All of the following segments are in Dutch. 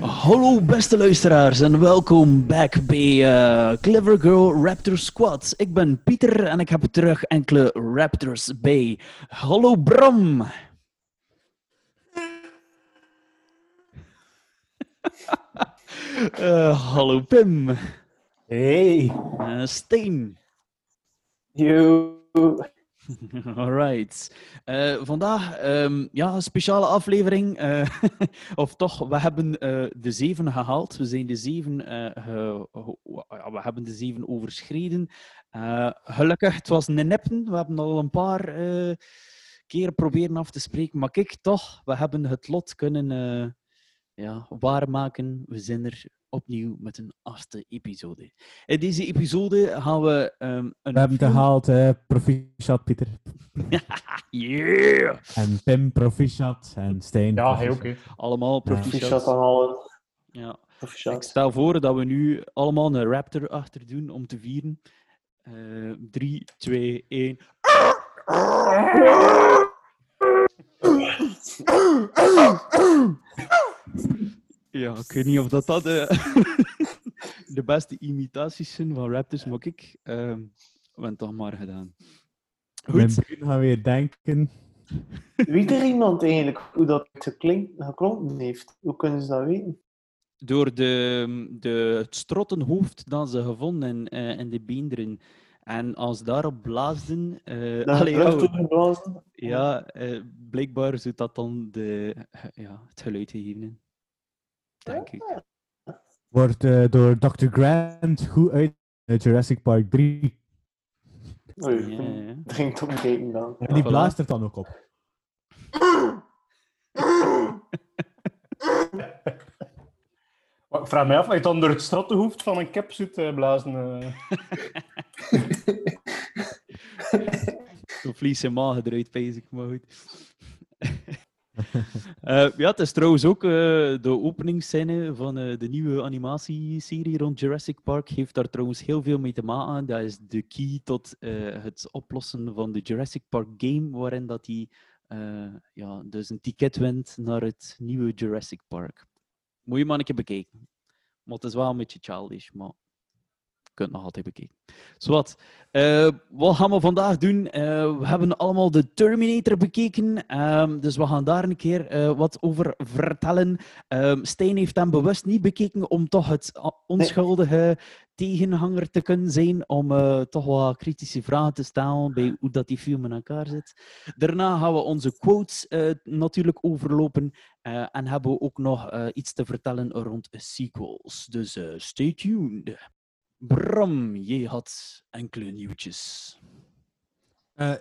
Hallo beste luisteraars en welkom back bij eh, Clever Girl Raptor Squad. Ik ben Pieter en ik heb terug enkele Raptors bij. Hallo Bram. Eh, hallo Pim. Hey, Eh, Steen. you. Alright. Eh, vandaag ehm, ja, een speciale aflevering. eh, of toch, we hebben eh, de zeven gehaald. We zijn de zeven, we hebben de zeven overschreden. Gelukkig, het was een neppen. We hebben al een paar keren proberen af te spreken. Maar kijk, toch, we hebben het lot kunnen ja, waarmaken. We zijn er opnieuw met een achtste episode. In deze episode gaan we ehm, een We hebben het gehaald, eh proficiat Pieter. Yeah! En Pim proficiat. En Stijn. Ja, ook. hè. Allemaal Proficiat proficiat. aan allen. Ja. Ik stel voor dat we nu allemaal een raptor achter doen om te vieren. Eh 3, 2, 1. Ja, ik weet niet of dat, dat de, de beste imitaties zijn van raptors, maar ik ehm we hebben het toch maar gedaan. Goed, gaat weer denken. Weet er iemand eigenlijk hoe dat geklink, geklonken heeft? Hoe kunnen ze dat weten? door de, de, het strottenhoofd dat ze gevonden in, eh, in de beenderen. En als daarop blaasden... eh, allee, oh, toegeblazen? ja, eh, blijkbaar zou dat dan de, ja, het geluid gegeven. Denk ik. Wordt eh, door Dr. Grant goed uit Jurassic Park 3. Oei, Ja, ja. dat ging toch bekeken dan. En die blaast er dan ook op. Ik vraag mij af of je dan door het strottenhoofd van een capsuit eh, blazen. eh. Zo'n vlies en maag eruit, ik, maar goed. Eh, ja, het is trouwens ook eh, de openingsscène van de nieuwe animatieserie rond Jurassic Park. Heeft daar trouwens heel veel mee te maken. Dat is de key tot het oplossen van de Jurassic Park game, waarin dat hij ja, dus een ticket wint naar het nieuwe Jurassic Park. Moet je maar een keer bekijken. Maar het is wel een beetje childish, maar je kunt nog altijd bekijken. Zowat. Eh, wat gaan we vandaag doen? Eh, we hebben allemaal de Terminator bekeken, ehm, dus we gaan daar een keer eh, wat over vertellen. Ehm Stijn heeft hem bewust niet bekeken om toch het onschuldige tegenhanger te kunnen zijn, om eh, toch wat kritische vragen te stellen bij hoe dat die film in elkaar zit. Daarna gaan we onze quotes eh, natuurlijk overlopen eh, en hebben we ook nog iets te vertellen rond sequels. Dus stay tuned. Bram, jij had enkele nieuwtjes.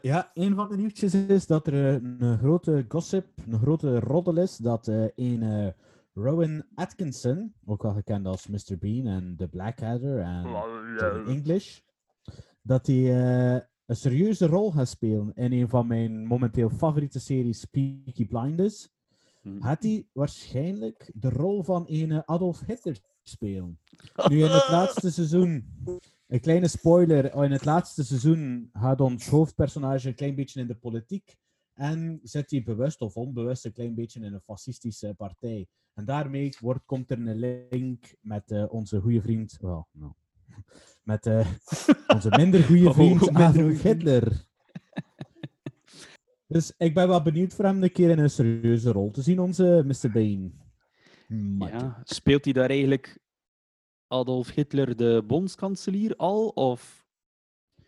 Ja, een van de nieuwtjes is dat er een grote gossip, een grote roddel is, dat eh, een Rowan Atkinson, ook wel gekend als Mr. Bean en The Blackadder en Johnny English, dat hij eh, een serieuze rol gaat spelen in een van mijn momenteel favoriete series, Peaky Blinders. Hm. Gaat hij waarschijnlijk de rol van een Adolf Hitler spelen. Nu in het laatste seizoen, een kleine spoiler, in het laatste seizoen gaat ons hoofdpersonage een klein beetje in de politiek en zit hij bewust of onbewust een klein beetje in een fascistische partij. En daarmee wordt, komt er een link met eh, onze goede vriend, wel, nou, met eh, onze minder goede Oh, vriend minder Adolf. Hitler. Dus ik ben wel benieuwd voor hem een keer in een serieuze rol te zien, onze Mr. Ja, speelt hij daar eigenlijk Adolf Hitler de bondskanselier al? Of...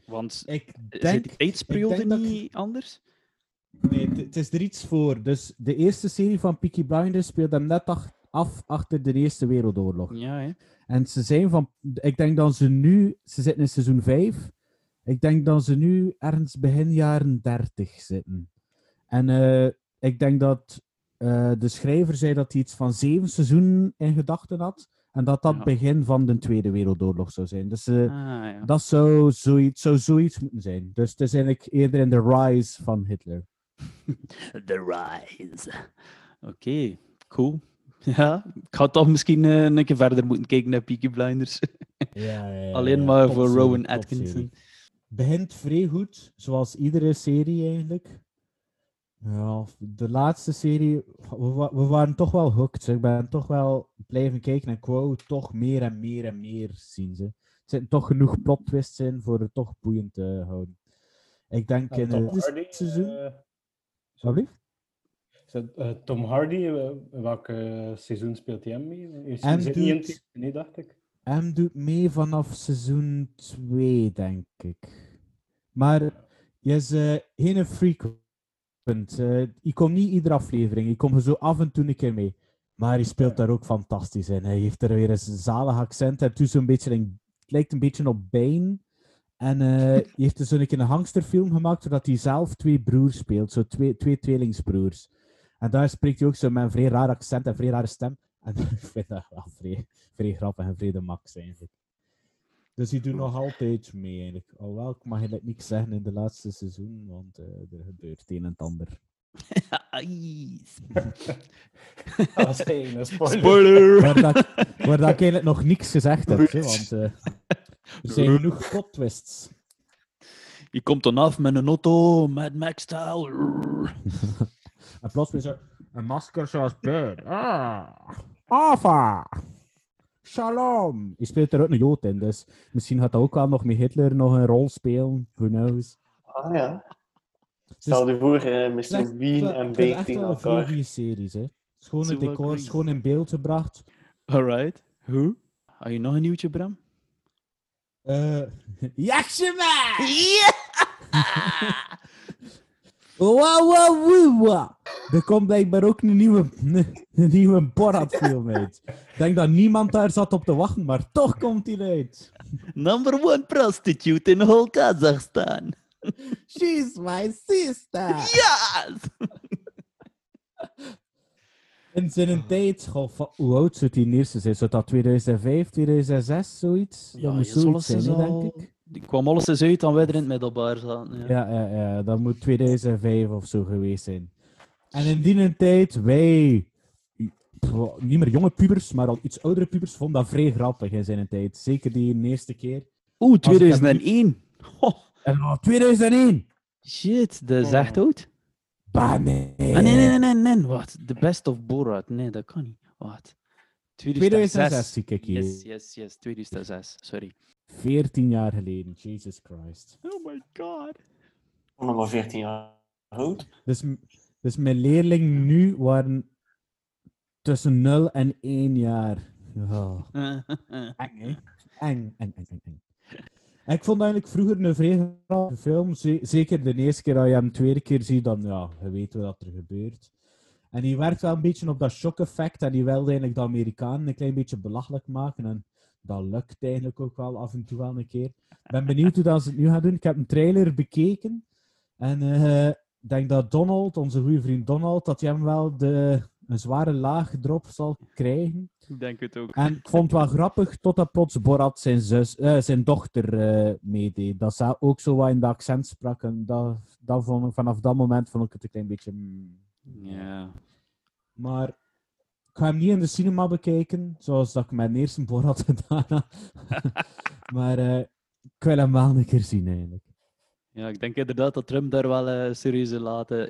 Want ik zit denk, die tijdsperiode dat ik- niet anders? Nee, het- is er iets voor. Dus de eerste serie van Peaky Blinders speelt hem net ach- af achter de Eerste Wereldoorlog. Ja, hè? En ze zijn van, ik denk dat ze nu, ze zitten in seizoen 5. Ik denk dat ze nu ergens begin jaren 30 zitten. En eh, ik denk dat eh, de schrijver zei dat hij iets van zeven seizoenen in gedachten had. En dat dat Ja. begin van de Tweede Wereldoorlog zou zijn. Dus eh, Ah, ja. dat zou zoiets, zou zoiets moeten zijn. Dus het is eigenlijk eerder in de rise van Hitler. The Rise. Oké, cool. Ja, ik ga toch misschien eh, een keer verder moeten kijken naar Peaky Blinders. Ja, ja, Alleen maar voor Rowan. Atkinson. Begint vrij goed, zoals iedere serie eigenlijk. Ja, de laatste serie, we, wa- we waren toch wel hooked. Ik ben toch wel blijven kijken en ik wou toch meer en meer en meer zien. Ze. Er zitten toch genoeg plot twists in voor het toch boeiend te houden. Ik denk in het seizoen... Sorry? is dat, eh, Tom Hardy, eh, welk eh, seizoen speelt hij hem mee? Is hij niet in doet- het- Nee, dacht ik. M doet mee vanaf seizoen 2, denk ik. Maar je is eh, geen frequent. Je komt niet iedere aflevering. Je komt er zo af en toe een keer mee. Maar hij speelt daar ook fantastisch in. Hij heeft er weer een zalig accent. En toen zo'n beetje het lijkt een beetje op Bane. En eh hij heeft dus zo'n keer een hangsterfilm gemaakt, zodat hij zelf twee broers speelt. Zo twee, twee tweelingsbroers. En daar spreekt hij ook zo met een vrij raar accent en vrij rare stem. En ik vind dat wel vrij, vrij grappig en vrij de max eigenlijk. Dus die doet nog altijd mee eigenlijk. Alhoewel, ik mag eigenlijk niks zeggen in de laatste seizoen, want eh, er gebeurt het een en het ander. Dat was geen een spoiler. Spoiler! Waar, dat, ik- waar dat ik eigenlijk nog niks gezegd heb, hè, want eh, er zijn genoeg plot twists. Je komt dan af met een auto, Mad Max-style. En plots weer zo een masker zoals Bird. Ah, Ava! Shalom! Je speelt er ook een Jood in, dus misschien gaat dat ook wel nog met Hitler nog een rol spelen. Who knows? Ah ja. Stel je voor, eh Mr. Bean en het is Bane echt tegen wel een vrij elkaar. goede series, hè. Schone decors, crazy. schoon in beeld gebracht. Alright. Hoe? Had je nog een nieuwtje, Bram? Eh Yakshima! Wow, wow, wow, wow. Er komt blijkbaar ook een nieuwe, een nieuwe Borat-film uit. Ik denk dat niemand daar zat op te wachten, maar toch komt die uit. Number one prostitute in whole Kazakhstan. She's my sister! Yes! In zijn tijd, goh, va- hoe oud zou die eerste zijn? Zou dat 2005, 2006, zoiets? dat moet zoiets zijn, hè, denk ik. Die kwam alles eens uit dan wij er in het middelbaar zaten. Ja. Ja, ja, ja, dat moet 2005 of zo geweest zijn. En in die tijd, wij, niet meer jonge pubers, maar al iets oudere pubers, vonden dat vrij grappig in zijn tijd. Zeker die eerste keer. Oeh, Als ik hem 2001. Ho, En oh, 2001! shit, dat is echt oud. Bah, nee. Ah, nee, nee, nee, nee. Wat? The best of Borat. Nee, dat kan niet. Wat? 2006 zie ik hier. Yes, yes, yes. 2006. Sorry. 14 jaar geleden, Jesus Christ. Oh my god. Nog maar 14 jaar oud. Dus, dus mijn leerlingen nu waren tussen 0 en 1 jaar. Ja. Eng, hè? Eng, eng, eng, eng, eng. En Ik vond eigenlijk vroeger een grappige film. Ze- zeker de eerste keer dat je hem de tweede keer ziet, dan ja, je weet wat er gebeurt. En die werkt wel een beetje op dat shock-effect. En die wilde eigenlijk de Amerikanen een klein beetje belachelijk maken. En dat lukt eigenlijk ook wel af en toe wel een keer. Ik ben benieuwd hoe dat ze het nu gaan doen. Ik heb een trailer bekeken. En eh, ik denk dat Donald, onze goede vriend Donald, dat hij hem wel de, een zware laag erop zal krijgen. Ik denk het ook. En ik vond het wel grappig, totdat plots Borat zijn, zus, eh, zijn dochter eh, meedeed. Dat ze ook zo wat in de accent sprak. En dat, dat vond ik, vanaf dat moment vond ik het een klein beetje... mm. Ja. Maar ik ga hem niet in de cinema bekijken, zoals dat ik mijn eerste Borat gedaan heb. maar eh, ik wil hem wel een keer zien, eigenlijk. Ja, ik denk inderdaad dat Trump daar wel een serieuze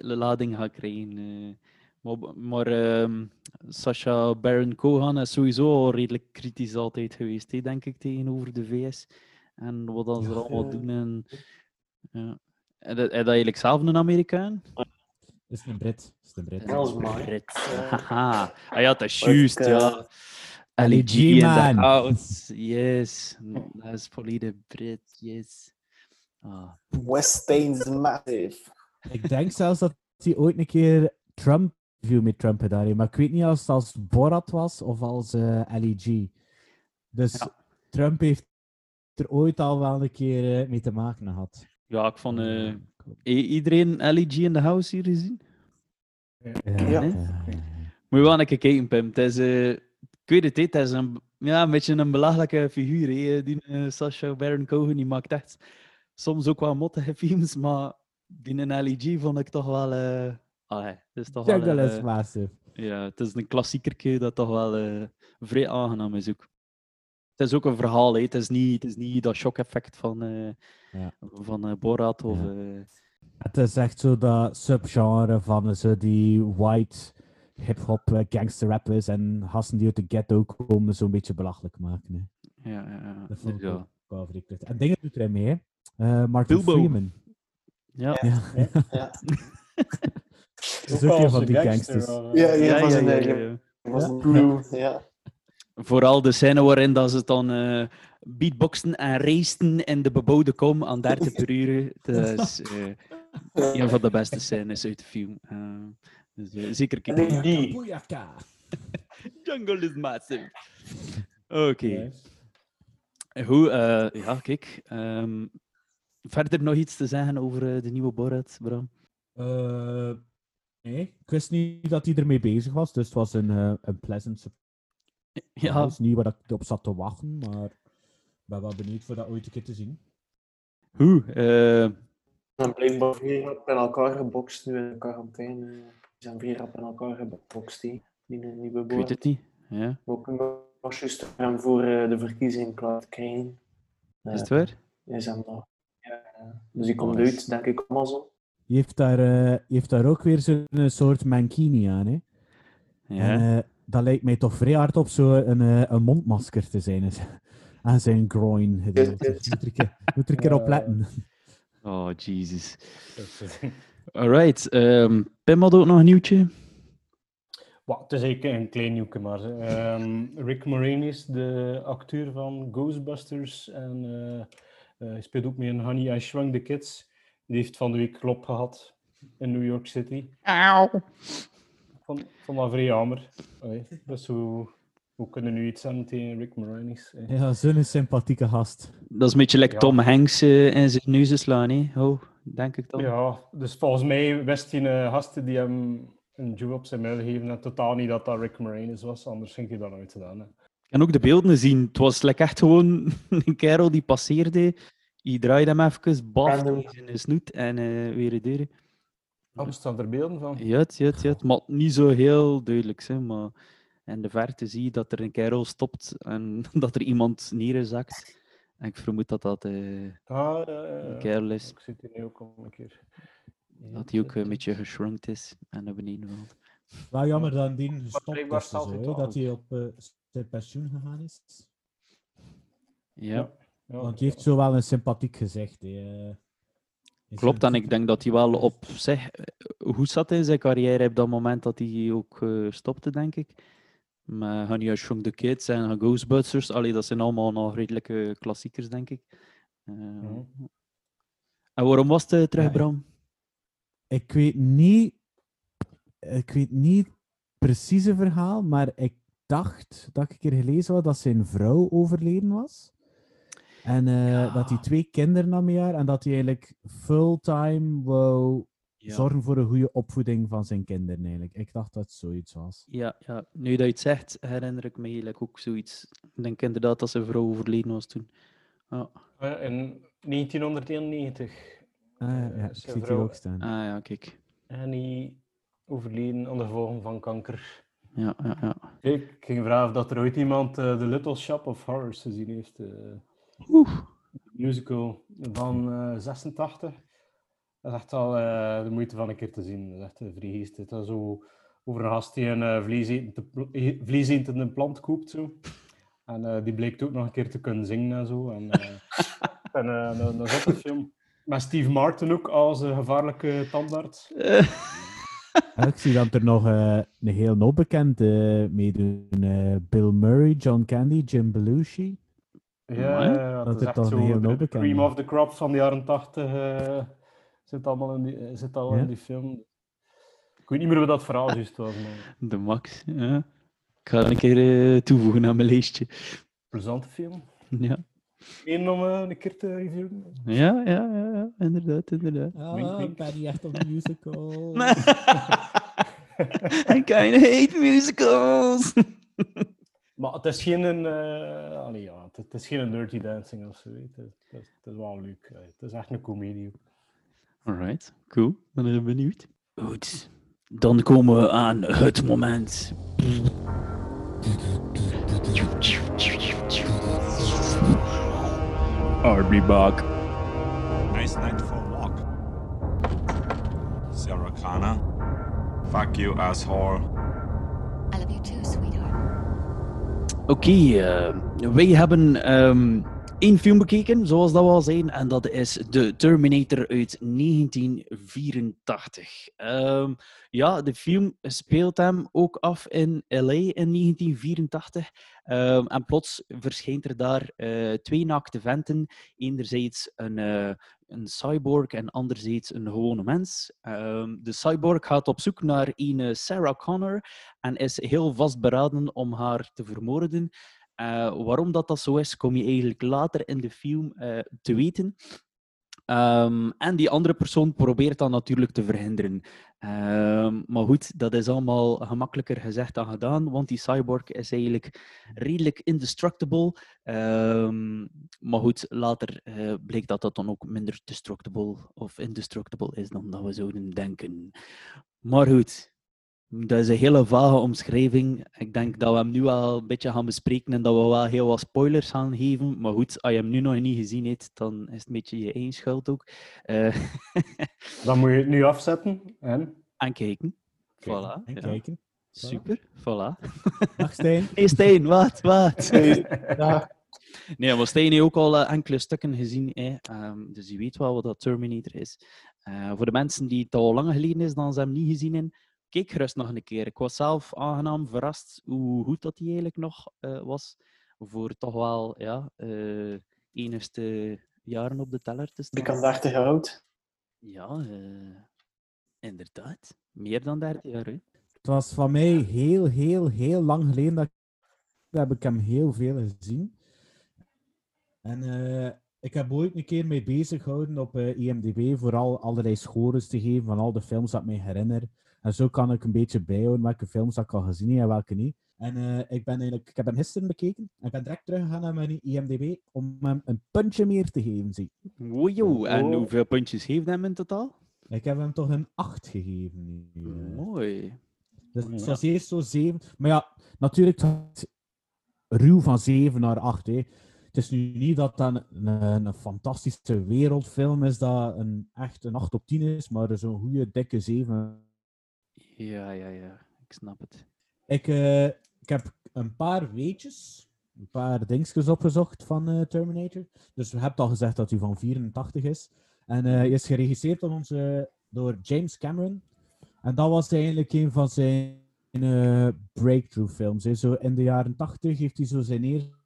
lading gaat krijgen. Eh. Maar, maar ehm, Sacha Baron Cohen is sowieso al redelijk kritisch altijd geweest, hè, denk ik, tegenover de VS. En wat dan ze allemaal Ja. doen. En, ja. En dat, en dat eigenlijk zelf een Amerikaan? Is een Brit. Is een Brit. Dat is mooi. Brit. Haha. Ah ja, dat is juist, eh, ja. LG, in the man. Yes. Dat is volledig Brit, yes. Ah. Westain's massive. Ik denk zelfs dat hij ooit een keer Trump interview met Trump gedaan heeft. Maar ik weet niet als het als Borat was of als eh LEG. Dus Ja. Trump heeft er ooit al wel een keer eh, mee te maken gehad. Ja, ik vond eh, i- iedereen LEG in de house hier gezien. Ja. Ja. Moet je wel een keer kijken, Pim. Het is, eh, ik weet het, het is een Ja, een beetje een belachelijke figuur. hè. Die eh, Sacha Baron Cohen die maakt echt soms ook wel mottige films, maar die in LEG vond ik toch wel. Allee, het is toch wel. Eh, massive. ja, het is een klassiekerke dat toch wel eh, vrij aangenaam is ook. Het is ook een verhaal, hè. Het, is niet, het is niet dat shock-effect van, eh Ja. van eh, Borat of. Ja. Het is echt zo dat subgenre van zo die white hip-hop gangster rappers en gasten die uit de ghetto komen zo'n beetje belachelijk maken. Hè. ja, ja, ja. Dat vond ik ja. ook wel vrij kut. En dingen doet er mee, hè. Eh, Martin Bilbo. Freeman. Ja. Ja. Is ook een van die gangster, gangsters. Ja, eh, ja, Ja, zijn ja, eigen- was een crew, ja. Vooral de scène waarin dat ze dan eh beatboxen en racen in de bebouwde kom aan 30 per uur. Dat is eh, een van de beste scènes uit de film. Dus, zeker kijken. Jungle is massive. Oké. Goed, eh, ja, kijk. ehm, verder nog iets te zeggen over de nieuwe Borat, Bram? Nee, ik wist niet dat hij ermee bezig was, dus het was een, eh, een pleasant surprise. Ja, Het is niet waar ik op zat te wachten, maar ik ben wel benieuwd voor dat ooit een keer te zien. hoe? eh, En blijkbaar vier rap in elkaar gebokst nu in de quarantaine. Ze zijn vier rap in elkaar gebokst, die, die een nieuwe ik weet het niet. Ja. Ook een was juist hem voor eh, de verkiezing klaar te krijgen. Is het waar? Is hem nog. Ja, ja. dus die komt uit, denk ik, Amazon. Je heeft daar, eh, heeft daar ook weer zo'n soort mankini aan. Hè? Ja. En, eh, dat lijkt mij toch vrij hard op zo'n een, een mondmasker te zijn. Aan zijn groin. Moet er een keer, moet er een keer op letten. Oh, Jesus. Eh, Alright. ehm Pim had ook nog een nieuwtje. Wa, het is eigenlijk een klein nieuwke, maar ehm, Rick Moranis, de acteur van Ghostbusters, en eh, eh, hij speelt ook mee in Honey, I Shrunk the Kids. Die heeft van de week klop gehad in New York City. Vond, ik vond dat vrij jammer. Allee, is hoe, hoe kunnen we nu iets aan tegen Rick Moranis? eh? Ja, zo'n sympathieke gast. Dat is een beetje like Ja. Tom Hanks eh, in zijn neus slaan, hè? Oh, denk ik dan. Ja, dus volgens mij wist die eh, gasten die hem een duw op zijn muil gegeven en totaal niet dat dat Rick Moranis was, anders ging hij dat nooit gedaan. Hè. Kan ook de beelden zien. Het was like echt gewoon een kerel die passeerde. Je draaide hem even, baf Random. in zijn snoet en eh, weer de deur. Oh, er staan er beelden van? Ja, het, ja, het, ja. Maar niet zo heel duidelijk, hè, maar in de verte zie je dat er een kerel stopt en dat er iemand neerzakt. En ik vermoed dat dat eh, Ah, ja, ja, ja. een kerel is. Ik zit hier nu ook al een keer. Dat hij ook een beetje geschrunkt is en naar beneden valt. Wel jammer dat die gestopt is. Zo, toch dat hij op eh, zijn pensioen gegaan is. Ja, Ja, Want hij heeft zo wel een sympathiek gezicht. hè, eh. Hij klopt. En ik denk dat hij wel op zich goed zat in zijn carrière op dat moment dat hij ook eh, stopte, denk ik. Maar Honey, I Shrunk the Kids en Ghostbusters, allee, dat zijn allemaal nog redelijke klassiekers, denk ik. Eh. En waarom was het eh, terug, Ja, Bram? Ik weet niet... Ik weet niet precies het verhaal, maar ik dacht dat ik een keer gelezen had dat zijn vrouw overleden was. En eh, dat hij twee kinderen had met haar en dat hij eigenlijk fulltime wou Ja. zorgen voor een goede opvoeding van zijn kinderen eigenlijk. Ik dacht dat het zoiets was. Ja, ja, nu dat je het zegt, herinner ik me eigenlijk ook zoiets. Ik denk inderdaad dat zijn vrouw overleden was toen. Ja. Eh, In 1991. Ah, ja, eh, ja, ik zie zijn het hier ook staan. Ah ja, kijk. Annie overleden aan de gevolgen van kanker. Ja, ja, ja. Ik ging vragen of dat er ooit iemand eh The Little Shop of Horrors gezien heeft. Oeh. musical van eh 86. Dat is echt al eh, de moeite van een keer te zien. Dat is echt een. Dat is zo over een gast die een eh, vleesetende eh, vleesetende plant koopt. Zo. En eh, die bleek ook nog een keer te kunnen zingen en zo. En, eh, en eh, een, een zotte film. Met Steve Martin ook als eh, gevaarlijke tandarts. Ik zie dat er nog eh, een heel onbekend eh meedoen. eh, Bill Murray, John Candy, Jim Belushi. Ja, Dat dat is echt toch zo de cream of the crop van de jaren 80 eh, zit allemaal in die, eh, zit al Ja. in die film. Ik weet niet meer wat dat verhaal juist was, maar De max. Ja. Ik ga dat een keer eh, toevoegen aan mijn lijstje. plezante film. Ja. Eén om een keer te reviewen. Ja, ja, ja, ja, inderdaad, inderdaad. Wink, wink. Ben echt op een musical? I kinda hate musicals. Maar het is geen, een, eh, allee, ja, het, het is geen dirty dancing of zo. Het is, het is, het is wel leuk. hè. Het is echt een comedie. Alright, cool. Ben er benieuwd. Goed. Dan komen we aan het moment. I'll be back. Nice night for a walk. Sarah Connor. Fuck you, asshole. Oké, eh, wij hebben ehm één film bekeken, zoals dat we al zijn, en dat is The Terminator uit 1984. Ehm, ja, de film speelt hem ook af in LA in 1984. Ehm, en plots verschijnt er daar eh, twee naakte venten. Enerzijds een, eh, een cyborg en anderzijds een gewone mens. Ehm, de cyborg gaat op zoek naar een Sarah Connor en is heel vastberaden om haar te vermoorden. Eh, waarom dat, dat zo is, kom je eigenlijk later in de film eh, te weten. Ehm, en die andere persoon probeert dat natuurlijk te verhinderen. Ehm, maar goed, dat is allemaal gemakkelijker gezegd dan gedaan, want die cyborg is eigenlijk redelijk indestructible. Ehm, maar goed, later eh, bleek dat dat dan ook minder destructible of indestructible is dan dat we zouden denken. Maar goed, dat is een hele vage omschrijving. Ik denk dat we hem nu al een beetje gaan bespreken en dat we wel heel wat spoilers gaan geven. Maar goed, als je hem nu nog niet gezien hebt, dan is het een beetje je eigen schuld ook. Eh, Dan moet je het nu afzetten. En? en kijken. Kijken. Voilà. En ja. kijken. Super, voilà. Dag Stijn. Hey Stijn, wat, wat? Ja, Nee, maar Stijn heeft ook al eh, enkele stukken gezien, hè. Ehm, dus je weet wel wat dat Terminator is. Eh, voor de mensen die het al langer geleden is dan ze hem niet gezien hebben, kijk gerust nog een keer. Ik was zelf aangenaam verrast hoe goed dat hij eigenlijk nog eh, was. Voor toch wel, ja, eh enigste jaren op de teller te staan. ik kan 30 jaar oud. Ja, eh, inderdaad. Meer dan 30 jaar, hè. Het was van mij heel, heel, heel lang geleden dat ik, dat heb ik hem heel veel gezien. En eh, ik heb ooit een keer mee bezig gehouden op IMDb, vooral allerlei scores te geven van al de films dat ik me herinner. En zo kan ik een beetje bijhouden welke films dat ik al gezien heb en welke niet. En eh, ik, ben eigenlijk, ik heb hem gisteren bekeken en ik ben direct teruggegaan naar mijn IMDb om hem een puntje meer te geven. Zie. Wojo, en Oh. hoeveel puntjes heeft hij hem in totaal? Ik heb hem toch een 8 gegeven. nu, eh. Mooi. Dus het was eerst zo 7. Maar ja, natuurlijk gaat het ruw van 7 naar 8. Hè. Het is nu niet dat dat een, een, een fantastische wereldfilm is, dat een, echt een 8 op 10 is, maar zo'n goede dikke 7. Ja, ja, ja. Ik snap het. Ik, eh, ik heb een paar weetjes, een paar dingetjes opgezocht van eh, Terminator. Dus we hebben al gezegd dat hij van 84 is. En eh, hij is geregisseerd door, onze, door James Cameron. En dat was eigenlijk een van zijn eh, breakthrough films. Hè. Zo in de jaren 80 heeft hij zo zijn eerste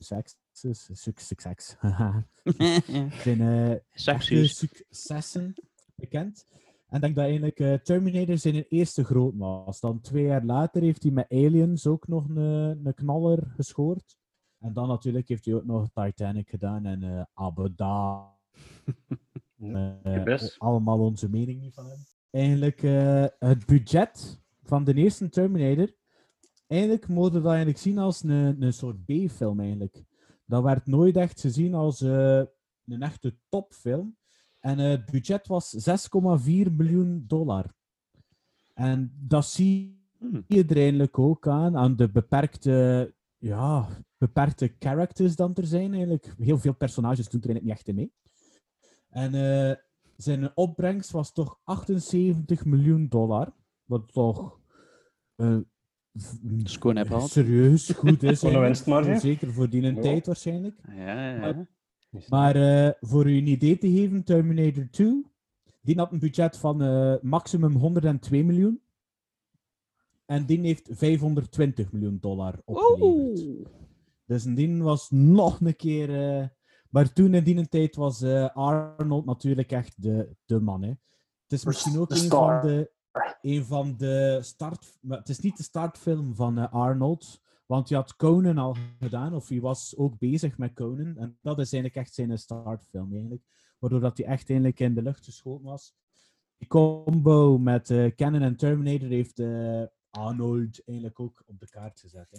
succes, suc- succes, haha. zijn eh, successen bekend. En ik denk dat eigenlijk eh, Terminator zijn eerste groot was. Dan twee jaar later heeft hij met Aliens ook nog een, een knaller gescoord. En dan natuurlijk heeft hij ook nog Titanic gedaan en eh Abada. Eh, best. allemaal onze mening niet van hem. Eigenlijk eh, het budget van de eerste Terminator. Eigenlijk moeten we dat eigenlijk zien als een, een soort B-film eigenlijk. Dat werd nooit echt gezien als eh, een echte topfilm. En eh, het budget was 6,4 miljoen dollar. En dat zie Hmm. je er eigenlijk ook aan, aan de beperkte, ja, beperkte characters dan er zijn eigenlijk. Heel veel personages doen er eigenlijk niet echt in mee. En eh, zijn opbrengst was toch 78 miljoen dollar. Wat toch eh, Schoon gehad. serieus goed is. Voor een eigenlijk. winstmarge. Zeker voor die tijd waarschijnlijk. Ja, ja, ja. Maar eh, voor u een idee te geven, Terminator 2, die had een budget van eh, maximum 102 miljoen. En die heeft 520 miljoen dollar opgeleverd. Dus die was nog een keer... eh, maar toen in die tijd was eh, Arnold natuurlijk echt de, de man. Hè. Het is misschien ook een van de, een van de start... maar Het is niet de startfilm van eh, Arnold, want hij had Conan al gedaan, of hij was ook bezig met Conan. En dat is eigenlijk echt zijn startfilm eigenlijk. Waardoor dat hij echt eigenlijk in de lucht geschoten was. Die combo met eh Canon en Terminator heeft eh, Arnold eigenlijk ook op de kaart gezet. Hè.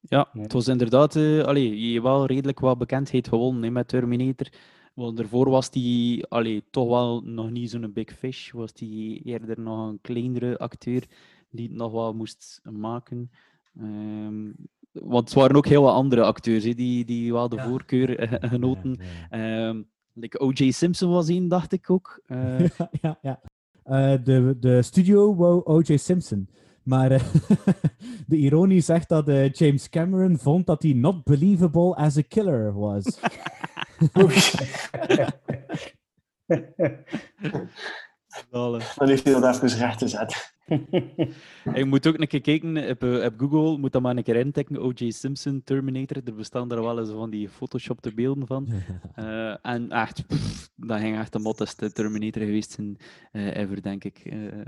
Ja, het was inderdaad... eh allee, je wel redelijk wat bekendheid gewonnen hè, met Terminator. Want daarvoor was die allee, toch wel nog niet zo'n big fish. Was die eerder nog een kleinere acteur die het nog wat moest maken. Ehm, want het waren ook heel wat andere acteurs hè, die, die wel de Ja. voorkeur eh, genoten. Ehm, like O.J. Simpson was één, dacht ik ook. Eh, ja, ja, ja. Eh, de, de studio wou O.J. Simpson. Maar eh, de ironie zegt dat eh, James Cameron vond dat hij not believable as a killer was. Dan heeft hij dat even recht gezet. Je moet ook een keer kijken op, eh, op Google, moet dat maar een keer intikken, O.J. Simpson, Terminator. Er bestaan er wel eens van die photoshopte beelden van. Eh, en echt, pff, dat ging echt de motteste Terminator geweest zijn uh, ever, denk ik. Uh,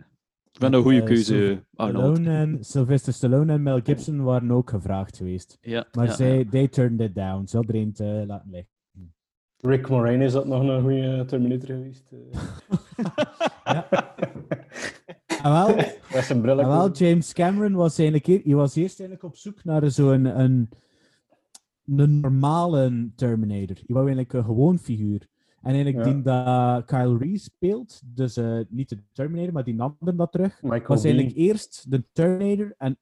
ik vind een goede Eh, keuze, Arnold. Stallone en Sylvester Stallone en Mel Gibson waren ook gevraagd geweest. Ja, maar ja, zij ja. they turned it down. Ze hadden er een te laten liggen. Rick Moranis is dat nog een goede Terminator geweest. eh. Ah, wel, Met zijn bril. ah, wel, James Cameron was eigenlijk hij was eerst eigenlijk op zoek naar zo'n een, een normale Terminator. Hij wou eigenlijk een gewoon figuur. En eigenlijk Ja. die dat Kyle Reese speelt, dus eh, niet de Terminator, maar die nam hem dat terug, Michael was eigenlijk eerst de Terminator en,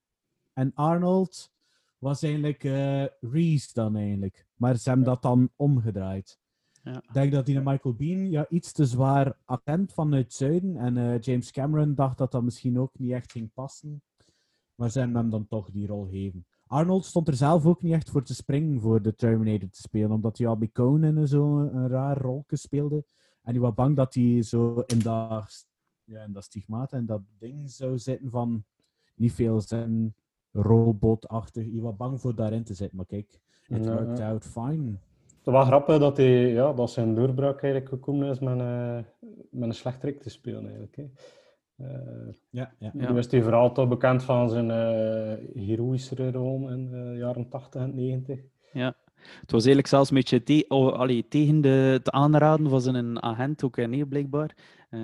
en Arnold was eigenlijk eh, Reese dan eigenlijk. Maar ze hebben dat dan omgedraaid. Ja. Ik denk dat die Michael Bean ja, iets te zwaar accent vanuit het zuiden. En eh, James Cameron dacht dat dat misschien ook niet echt ging passen. Maar ze hebben hem dan toch die rol gegeven. Arnold stond er zelf ook niet echt voor te springen voor de Terminator te spelen. Omdat hij bij Conan en zo een, raar rol speelde. En hij was bang dat hij zo in dat, ja, in dat stigmaat en dat ding zou zitten van niet veel zin, robotachtig. Hij was bang voor daarin te zitten. Maar kijk, it Ja, worked out fine. Het was wel grappig dat, hij, ja, dat zijn doorbraak eigenlijk gekomen is met, een met een slechterik te spelen. Eigenlijk, hè. Eh, Ja, ja. Nu is hij vooral toch bekend van zijn eh heroïsche rol in de jaren 80 en 90. Ja. Het was eigenlijk zelfs een beetje te- oh, allee, tegen de, het aanraden van zijn agent, ook nee, blijkbaar. Eh,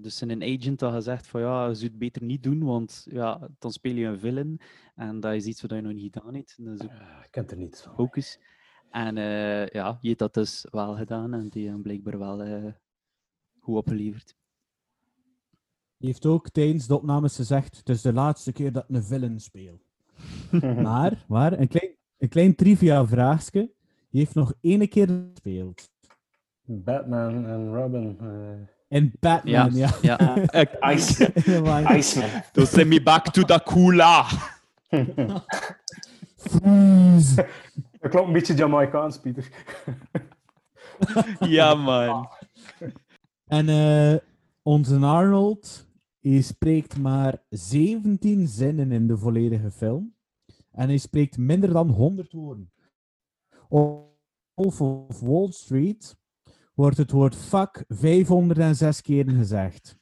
dus zijn agent had gezegd van ja, je zou het beter niet doen, want ja, dan speel je een villain. En dat is iets wat je nog niet gedaan hebt. Ook Ik ken er niets van. focus. En eh, ja, je hebt dat dus wel gedaan en die hebben blijkbaar wel eh, goed opgeleverd. Hij heeft ook tijdens de opnames gezegd: Het is de laatste keer dat ik een villain speel. maar, maar een, klein, een klein trivia vraagje. Hij heeft nog één keer gespeeld. Batman en Robin. eh. In Batman, ja. ja. Ice, Maar- Iceman. To send me back to the cooler. Freeze. Dat klopt een beetje Jamaicaans, Pieter. ja, man. En eh, onze Arnold, hij spreekt maar 17 zinnen in de volledige film. En hij spreekt minder dan 100 woorden. Op Wolf of Wall Street wordt het woord fuck 506 keren gezegd.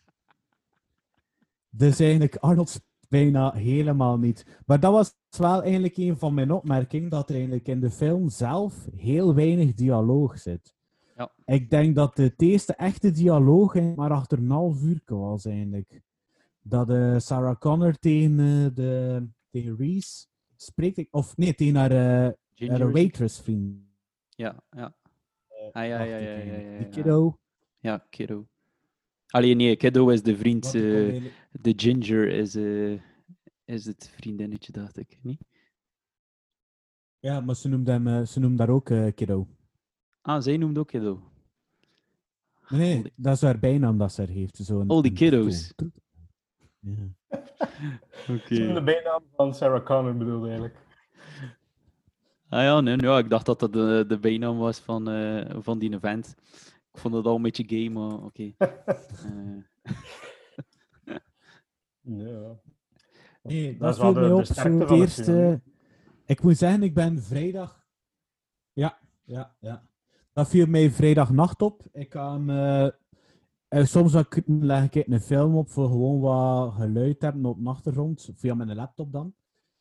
Dus eigenlijk Arnold bijna helemaal niet. Maar dat was wel eigenlijk een van mijn opmerkingen, dat er eigenlijk in de film zelf heel weinig dialoog zit. Ja. Ik denk dat de eerste echte dialoog maar achter een half uur was eigenlijk. Dat eh, Sarah Connor tegen, eh, de, tegen Reese spreekt, of nee, tegen haar, eh, Ginger haar waitress vriend. Ja, ja. Ah, ja, ja, ja, ja, ja, ja. Die kiddo. Ja, Kiddo. Alleen nee, Kiddo is de vriend. Eh, de Ginger is, eh, is het vriendinnetje, dacht ik. Niet? Ja, maar ze noemt, hem, eh, ze noemt daar ook eh, kiddo. Ah, zij noemt ook Kiddo. Nee, nee, dat is haar bijnaam dat ze haar heeft. Zo Al die kiddo's. Ja. Oké. De bijnaam van Sarah Connor bedoelde eigenlijk. Ah ja, nee, ja, ik dacht dat dat de, de bijnaam was van, eh, van die event. Ik vond het al een beetje gay, maar oké. Eh, Ja. Nee, Dat dat, viel de- mij op. Sterkte het film. Ik moet zeggen, ik ben vrijdag... Ja, ja, ja. Dat viel mij vrijdagnacht op. Ik kan... eh, eh, soms leg ik een film op voor gewoon wat geluid hebben op de achtergrond. Via mijn laptop dan.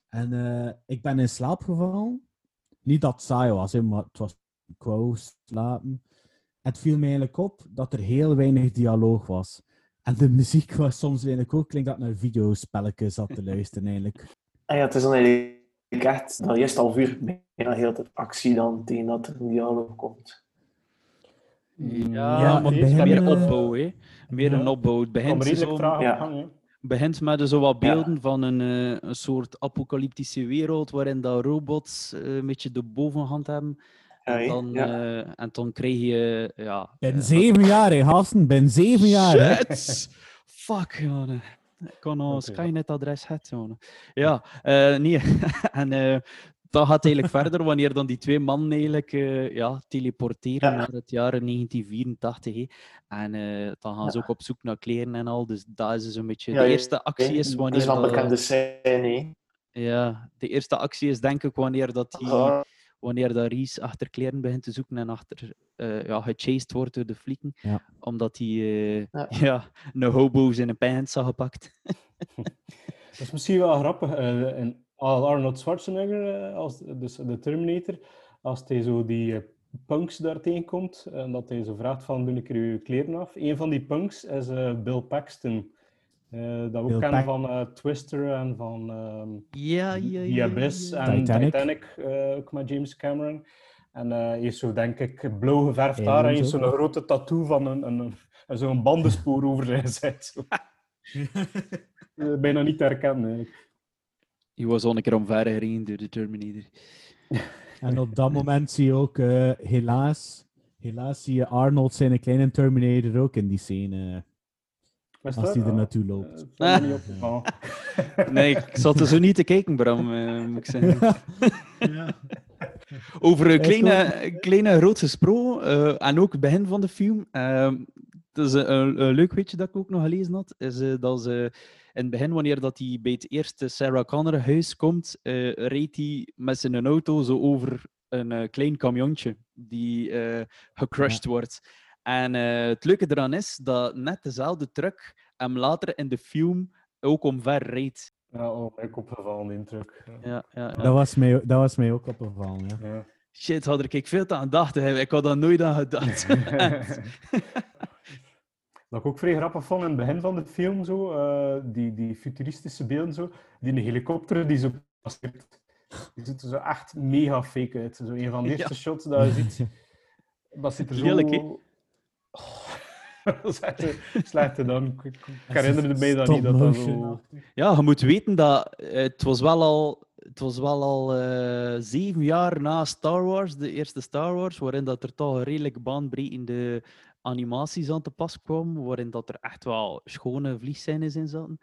En eh, ik ben in slaap gevallen. Niet dat het saai was, hè, maar het was... Ik wou slapen. Het viel mij eigenlijk op dat er heel weinig dialoog was. En de muziek was soms eigenlijk ook, klinkt dat naar videospelletjes zat te luisteren eigenlijk. En ja, het is dan eigenlijk echt, dat eerste half uur bijna heel de actie dan tegen dat er een dialoog komt. Ja, Ja, maar begin, meer eh, opbouw, hè. Meer een opbouw. Het begint, zo, Ja. begint met zo wat Ja. beelden van een, eh, een soort apocalyptische wereld waarin dat robots eh, een beetje de bovenhand hebben. Ja, En dan, ja. eh, en dan krijg je... Ja, Ben eh, zeven jaar, hè, gasten. Ben zeven jaar, hè. Shit! Fuck, jongen. Ik kan een Oké. Skynet-adres hebben, jongen. Ja, eh, nee. en eh dat gaat eigenlijk verder wanneer dan die twee mannen eigenlijk eh, ja, teleporteren Ja. naar het jaar 1984. hè. En eh, dan gaan ze Ja. ook op zoek naar kleren en al. Dus dat is dus een beetje... Ja, de eerste actie is Dat wanneer... is wel een dat- bekende scène. hè. ja, de eerste actie is denk ik wanneer dat die Ja. Wanneer dat Reese achter kleren begint te zoeken en achter eh ja, gechased wordt door de flieken. Ja. Omdat hij eh, Ja. ja. een hobo's in een pants had gepakt. Dat is misschien wel grappig. eh, en Arnold Schwarzenegger, als, dus de Terminator, als hij zo die punks daar tegenkomt, en dat hij zo vraagt van, doe ik er je kleren af. Een van die punks is eh, Bill Paxton. Eh, dat we ook kennen van eh, Twister en van ehm Ja, ja, The ja. Abyss en Titanic. Titanic, eh, ook met James Cameron. En eh hij is zo, denk ik, blauw geverfd haar en hij heeft zo'n grote tattoo van een, een, een, zo'n bandenspoor over zijn. Eh, Bijna niet te herkennen, eigenlijk. Die was al een keer omver gereden door de Terminator. En op dat moment zie je ook, eh, helaas, helaas zie je Arnold zijn kleine Terminator ook in die scène. Is Als dat? hij er Ah, naartoe eh, loopt. niet opgevallen. Nee, ik zat er zo niet te kijken, Bram, eh, moet ik zeggen. Over een Ik kleine, kleine rood gesproken, eh, en ook het begin van de film. ehm, dat is een, leuk weetje dat ik ook nog gelezen had. Is eh, dat ze in het begin, wanneer dat hij bij het eerste Sarah Connor huis komt, eh reed hij met zijn auto zo over een eh, klein camiontje die eh gecrushed wordt. En eh, het leuke eraan is dat net dezelfde truck hem later in de film ook omver rijdt. Ja, oh, ook opgevallen, die truck. Ja. Ja, ja, ja. Dat was mij, dat was mij ook opgevallen, ja. Ja. Shit, had er ik veel te aan gedacht. hè. Ik had daar nooit aan gedacht. Wat ik ook vrij grappig vond in het begin van de film, zo, eh, die, die futuristische beelden, zo, die helikopter die zo passeert, die ziet er zo echt mega fake uit. Zo een van de eerste Ja. shots dat je ziet, dat ziet er zo... Hè? Oh, dat is echt een slechte dan. Ik, herinnerde mij dat niet, dat dat zo... Ja, je moet weten dat eh, het was wel al, het was wel al eh, zeven jaar na Star Wars, de eerste Star Wars, waarin dat er toch een redelijk baanbrekende animaties aan te pas kwamen, waarin dat er echt wel schone vliegscènes in zaten.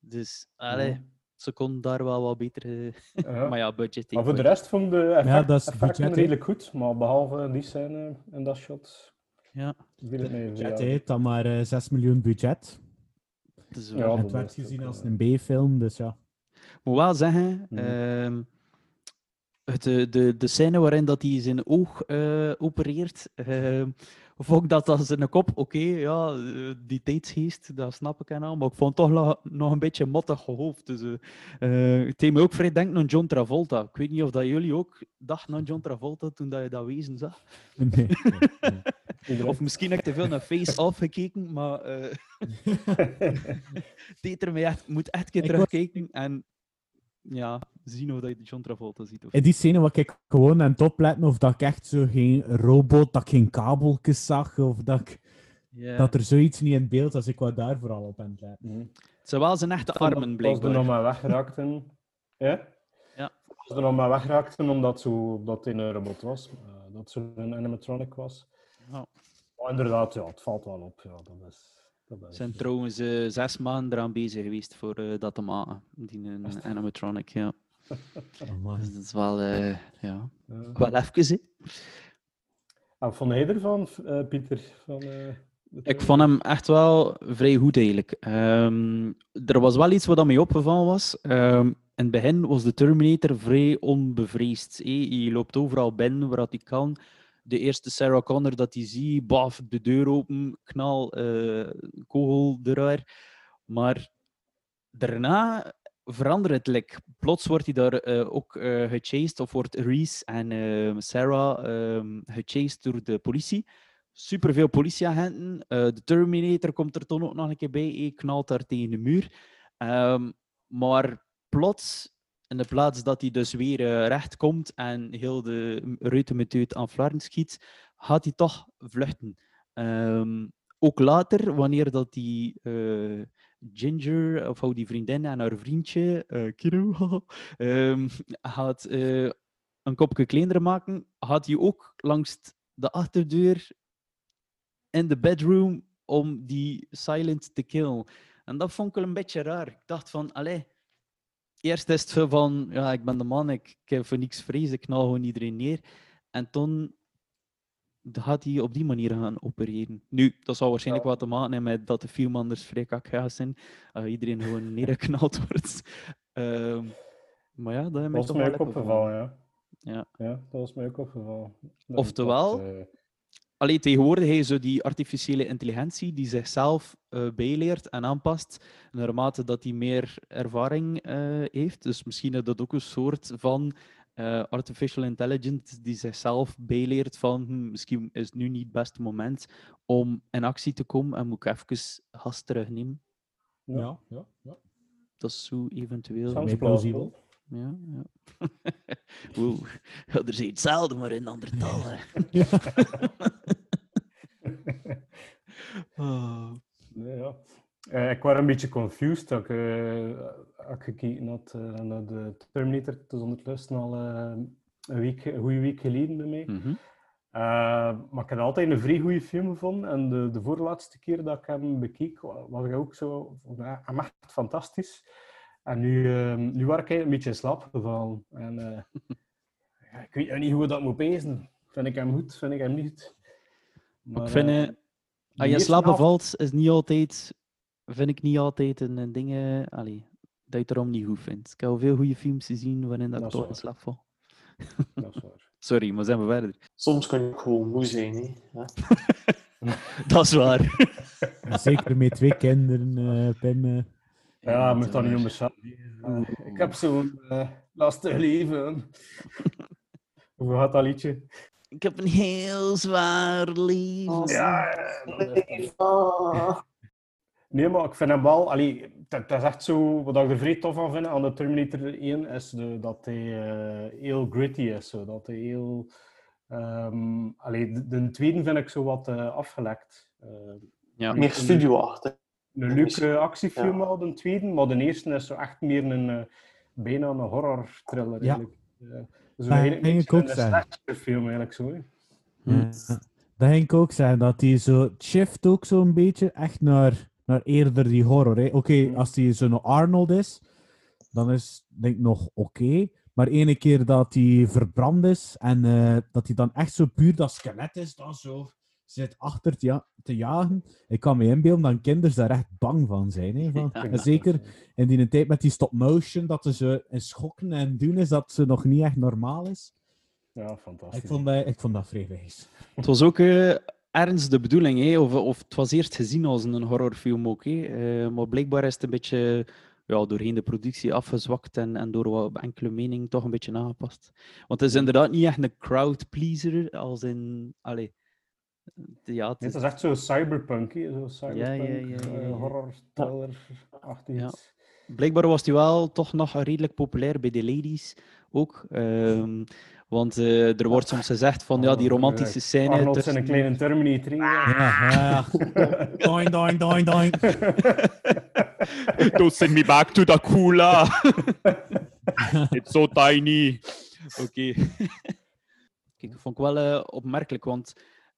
Dus, allee, Ja. ze konden daar wel wat beter... eh, Ja. maar ja, budget. Maar voor de rest vond de effect, dat is effecten budget, redelijk goed, maar behalve die scène en dat shot, Ja, het heeft dan maar eh, 6 miljoen budget. Ja, het werd ook, gezien als eh, een B-film, dus ja. moet wel zeggen, Mhm. ehm, het, de, de, de scène waarin dat hij zijn oog eh, opereert, ehm, vond ik dat als een kop, oké, ja, eh, die tijdsgeest, dat snap ik en al, maar ik vond het toch nog, nog een beetje mottig hoofd. Dus, eh, eh, het deed me ook vrij denken aan John Travolta. Ik weet niet of dat jullie ook dachten aan John Travolta toen dat je dat wezen zag. Nee, nee, nee. Of misschien heb ik te veel naar Face Off gekeken, maar eh Peter mij echt, moet echt een keer Ik was- terugkijken en ja, zien of dat je John Travolta ziet. Of In die scène wat ik gewoon aan het opletten of dat ik echt zo geen robot, dat ik geen kabeltjes zag, of dat, ik, Ja. dat er zoiets niet in beeld was. Ik wou daar vooral op aan het letten. Het zijn wel zijn echte armen, Als ze er blijkbaar. nog maar wegraakten. Ja? Ja. Als ze er nog maar wegraakten omdat zo, dat het een robot was. eh, dat ze een animatronic was. Ja. Maar inderdaad, ja, het valt wel op. Ja, dat is, dat Ze is. zijn trouwens eh, zes maanden eraan bezig geweest voor eh, dat te maken. Die een animatronic, ja. Amai. Dus dat is wel, eh, ja, Ja. wel even, hè. En wat vond jij ervan, eh, Pieter? Van, eh, Ik vond hem echt wel vrij goed eigenlijk. Ehm, er was wel iets wat aan mij opgevallen was. Ehm, in het begin was de Terminator vrij onbevreesd. hè. Je loopt overal binnen waar hij kan. De eerste Sarah Connor dat hij ziet, baf, de deur open, knal, eh, kogel eruit. Maar daarna verandert het. like, Plots wordt hij daar eh, ook eh, gechased, of wordt Reese en ehm, Sarah ehm, gechased door de politie. superveel politieagenten. De Terminator komt er toen ook nog een keer bij. Hij knalt daar tegen de muur. Ehm, maar plots, in de plaats dat hij dus weer eh, recht komt en heel de ruitenmeteut aan Flaren schiet, gaat hij toch vluchten. Ehm, ook later, wanneer dat die eh, Ginger, of die vriendin en haar vriendje, eh Kiro, ehm, gaat een kopje kleiner maken, gaat hij ook langs de achterdeur in de bedroom om die silent te killen. En dat vond ik wel een beetje raar. Ik dacht van, allee, eerst is het zo van, ja, ik ben de man, ik, ik heb voor niks vrees, ik knal gewoon iedereen neer. En toen gaat hij op die manier gaan opereren. Nu, dat zou waarschijnlijk wat te maken hebben met dat de film anders vrij kak zijn. eh, iedereen gewoon neergeknald wordt. Ehm, maar ja, dat was toch mij ook opgevallen, ja. Ja. Ja, dat was mij ook opgevallen. Oftewel, dat, eh, Allee, tegenwoordig heb je zo die artificiële intelligentie die zichzelf eh, bijleert en aanpast naarmate dat hij meer ervaring eh, heeft. Dus misschien is dat ook een soort van eh, artificial intelligence die zichzelf bijleert van hm, misschien is het nu niet het beste moment om in actie te komen en moet ik even gas terugnemen. Ja, ja, ja. Dat is zo eventueel. Sounds plausibel. Ja, ja. Oeh, ja, er zit hetzelfde, maar in andere talen. Ja. Ah. Nee, ja. Eh, ik was een beetje confused dat ik, had gekeken had eh, naar de Terminator. Het is ondertussen al een, week, een goede week geleden bij mij. Mhm. Eh, maar ik heb altijd een vrij goede film gevonden. En de, de voorlaatste keer dat ik hem bekeek, wa- was ik ook zo... Ja, hem echt fantastisch. En nu, eh, nu was ik een beetje in slaap gevallen. En, eh, ja, ik weet niet hoe we dat moet pezen. Vind ik hem goed? Vind ik hem niet? Maar Maar, ik vind, die als je slapen valt, is niet altijd, vind ik niet altijd een, een ding, allee, dat je erom niet goed vindt. Ik heb al veel goede films gezien waarin dat ik Dat toch in slaap val. Dat is waar. Sorry, maar zijn we verder. Soms kan je ook gewoon moe zijn. Hè? Ja. Dat is waar. Zeker met twee kinderen, eh Pim. Ja, moet dat niet onderschatten. Eh, ik heb zo'n eh, lastig leven. Hoe gaat dat liedje? Ik heb een heel zwaar leven. Ja, Nee, maar ik vind hem wel... Allee, dat, dat is echt zo... Wat ik er vrij tof aan vind aan de Terminator 1 is de, dat hij eh, heel gritty is. Zo. Dat hij heel... ehm allee, de, de tweede vind ik zo wat eh, afgelekt. Eh, Ja. Meer studioachtig. Een leuke actiefilm Ja. al, de tweede, maar de eerste is zo echt meer een... eh, bijna een horror thriller Ja. eigenlijk. Eh, zo Dat eigenlijk ging een ik ook een slasherfilm eigenlijk zo. hè. Ja. Dat ging ik ook zeggen, dat hij zo shift ook zo'n beetje echt naar, naar eerder die horror. hè. Oké, Mhm. als hij zo'n Arnold is, dan is denk ik nog oké. Maar ene keer dat hij verbrand is en eh, dat hij dan echt zo puur dat skelet is, dan zo zit achter te, ja- te jagen. Ik kan me inbeelden dat kinderen daar echt bang van zijn. Hè, van. Ja. En zeker in die tijd met die stop-motion, dat ze zo in schokken en doen is, dat ze nog niet echt normaal is. Ja, fantastisch. Ik vond dat, ik vond dat vrij wijs. Het was ook eh, ergens de bedoeling, hè? Of, of het was eerst gezien als een horrorfilm ook. Hè? Eh, maar blijkbaar is het een beetje ja, doorheen de productie afgezwakt en, en door wat enkele meningen toch een beetje aangepast. Want het is inderdaad niet echt een crowd pleaser, als in. Allee, ja, het Nee, is, het is echt zo cyberpunk, hè, zo cyberpunk, Ja, ja, ja, ja, eh, ja. horror, thriller-achtig Ja. iets. blijkbaar was hij wel toch nog redelijk populair bij de ladies ook. Ehm, want eh, er wordt soms gezegd van ja, die romantische scène. Arnold tussen- een kleine Terminator. ja. Doing, doing, doing, doing. Don't send me back to the cooler. It's so tiny. Oké. Kijk, dat vond ik wel eh, opmerkelijk, want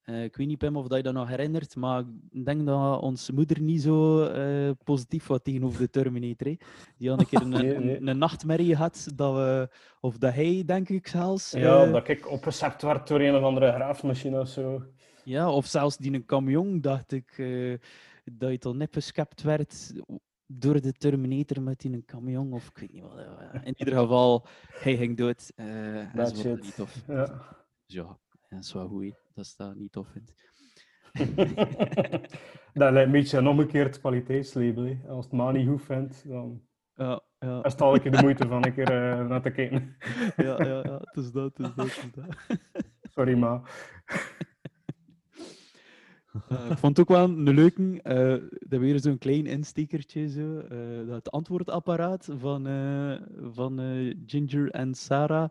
eh, ik weet niet, Pim, of dat je dat nog herinnert, maar ik denk dat onze moeder niet zo eh, positief was tegenover de Terminator. hè. Die had een keer een, Nee, nee. een, een nachtmerrie gehad, dat we, of dat hij, denk ik zelfs. Ja, eh, dat ik opgezet werd door een of andere graafmachine of zo. Ja, of zelfs die een camion, dacht ik, dat je toch net beschept werd door de Terminator met die een camion, of ik weet niet wat. In ieder geval, hij ging dood. Dat shit. niet tof. Ja. Dus ja, dat is wel goed, dat ze dat niet tof vindt. dat lijkt een beetje een omgekeerd kwaliteitslabel. hè. Als het maar niet goed vindt, dan Ja, ja, is het al een keer de moeite van een keer eh, naar te kijken. ja, ja, ja, het is dat, het is dat, het is dat. Sorry, ma. Eh, ik vond het ook wel een leuke. eh dat weer zo'n klein instekertje. Zo, eh, dat antwoordapparaat van, van Ginger en Sarah